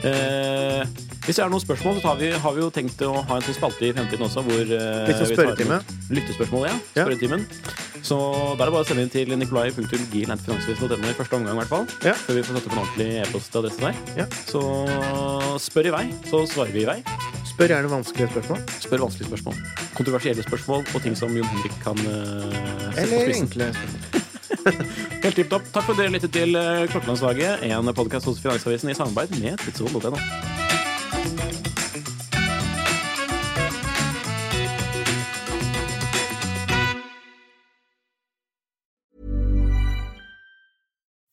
Eh, hvis det er noen spørsmål, så vi, har vi jo tenkt å ha en sånn spalte i fremtiden også. Hvor, eh, Litt som spørretime? Lyttespørsmål, ja. Spørretimen. Så da er det bare å sende inn til nikolai.gil.finansvisen.no i første omgang, i hvert fall. Ja. Før vi får satt opp en ordentlig e-postadresse der. Ja. Så spør i vei, så svarer vi i vei. Spør gjerne vanskelige spørsmål. Spør vanskelige spørsmål. Kontroversielle spørsmål og ting som Jon Henrik kan uh, Eller enkle spørsmål. *laughs* Helt tipp topp. Takk for at dere lyttet til eh, Klokkelandslaget, en podkast hos Finansavisen i samarbeid med tidsrom.no.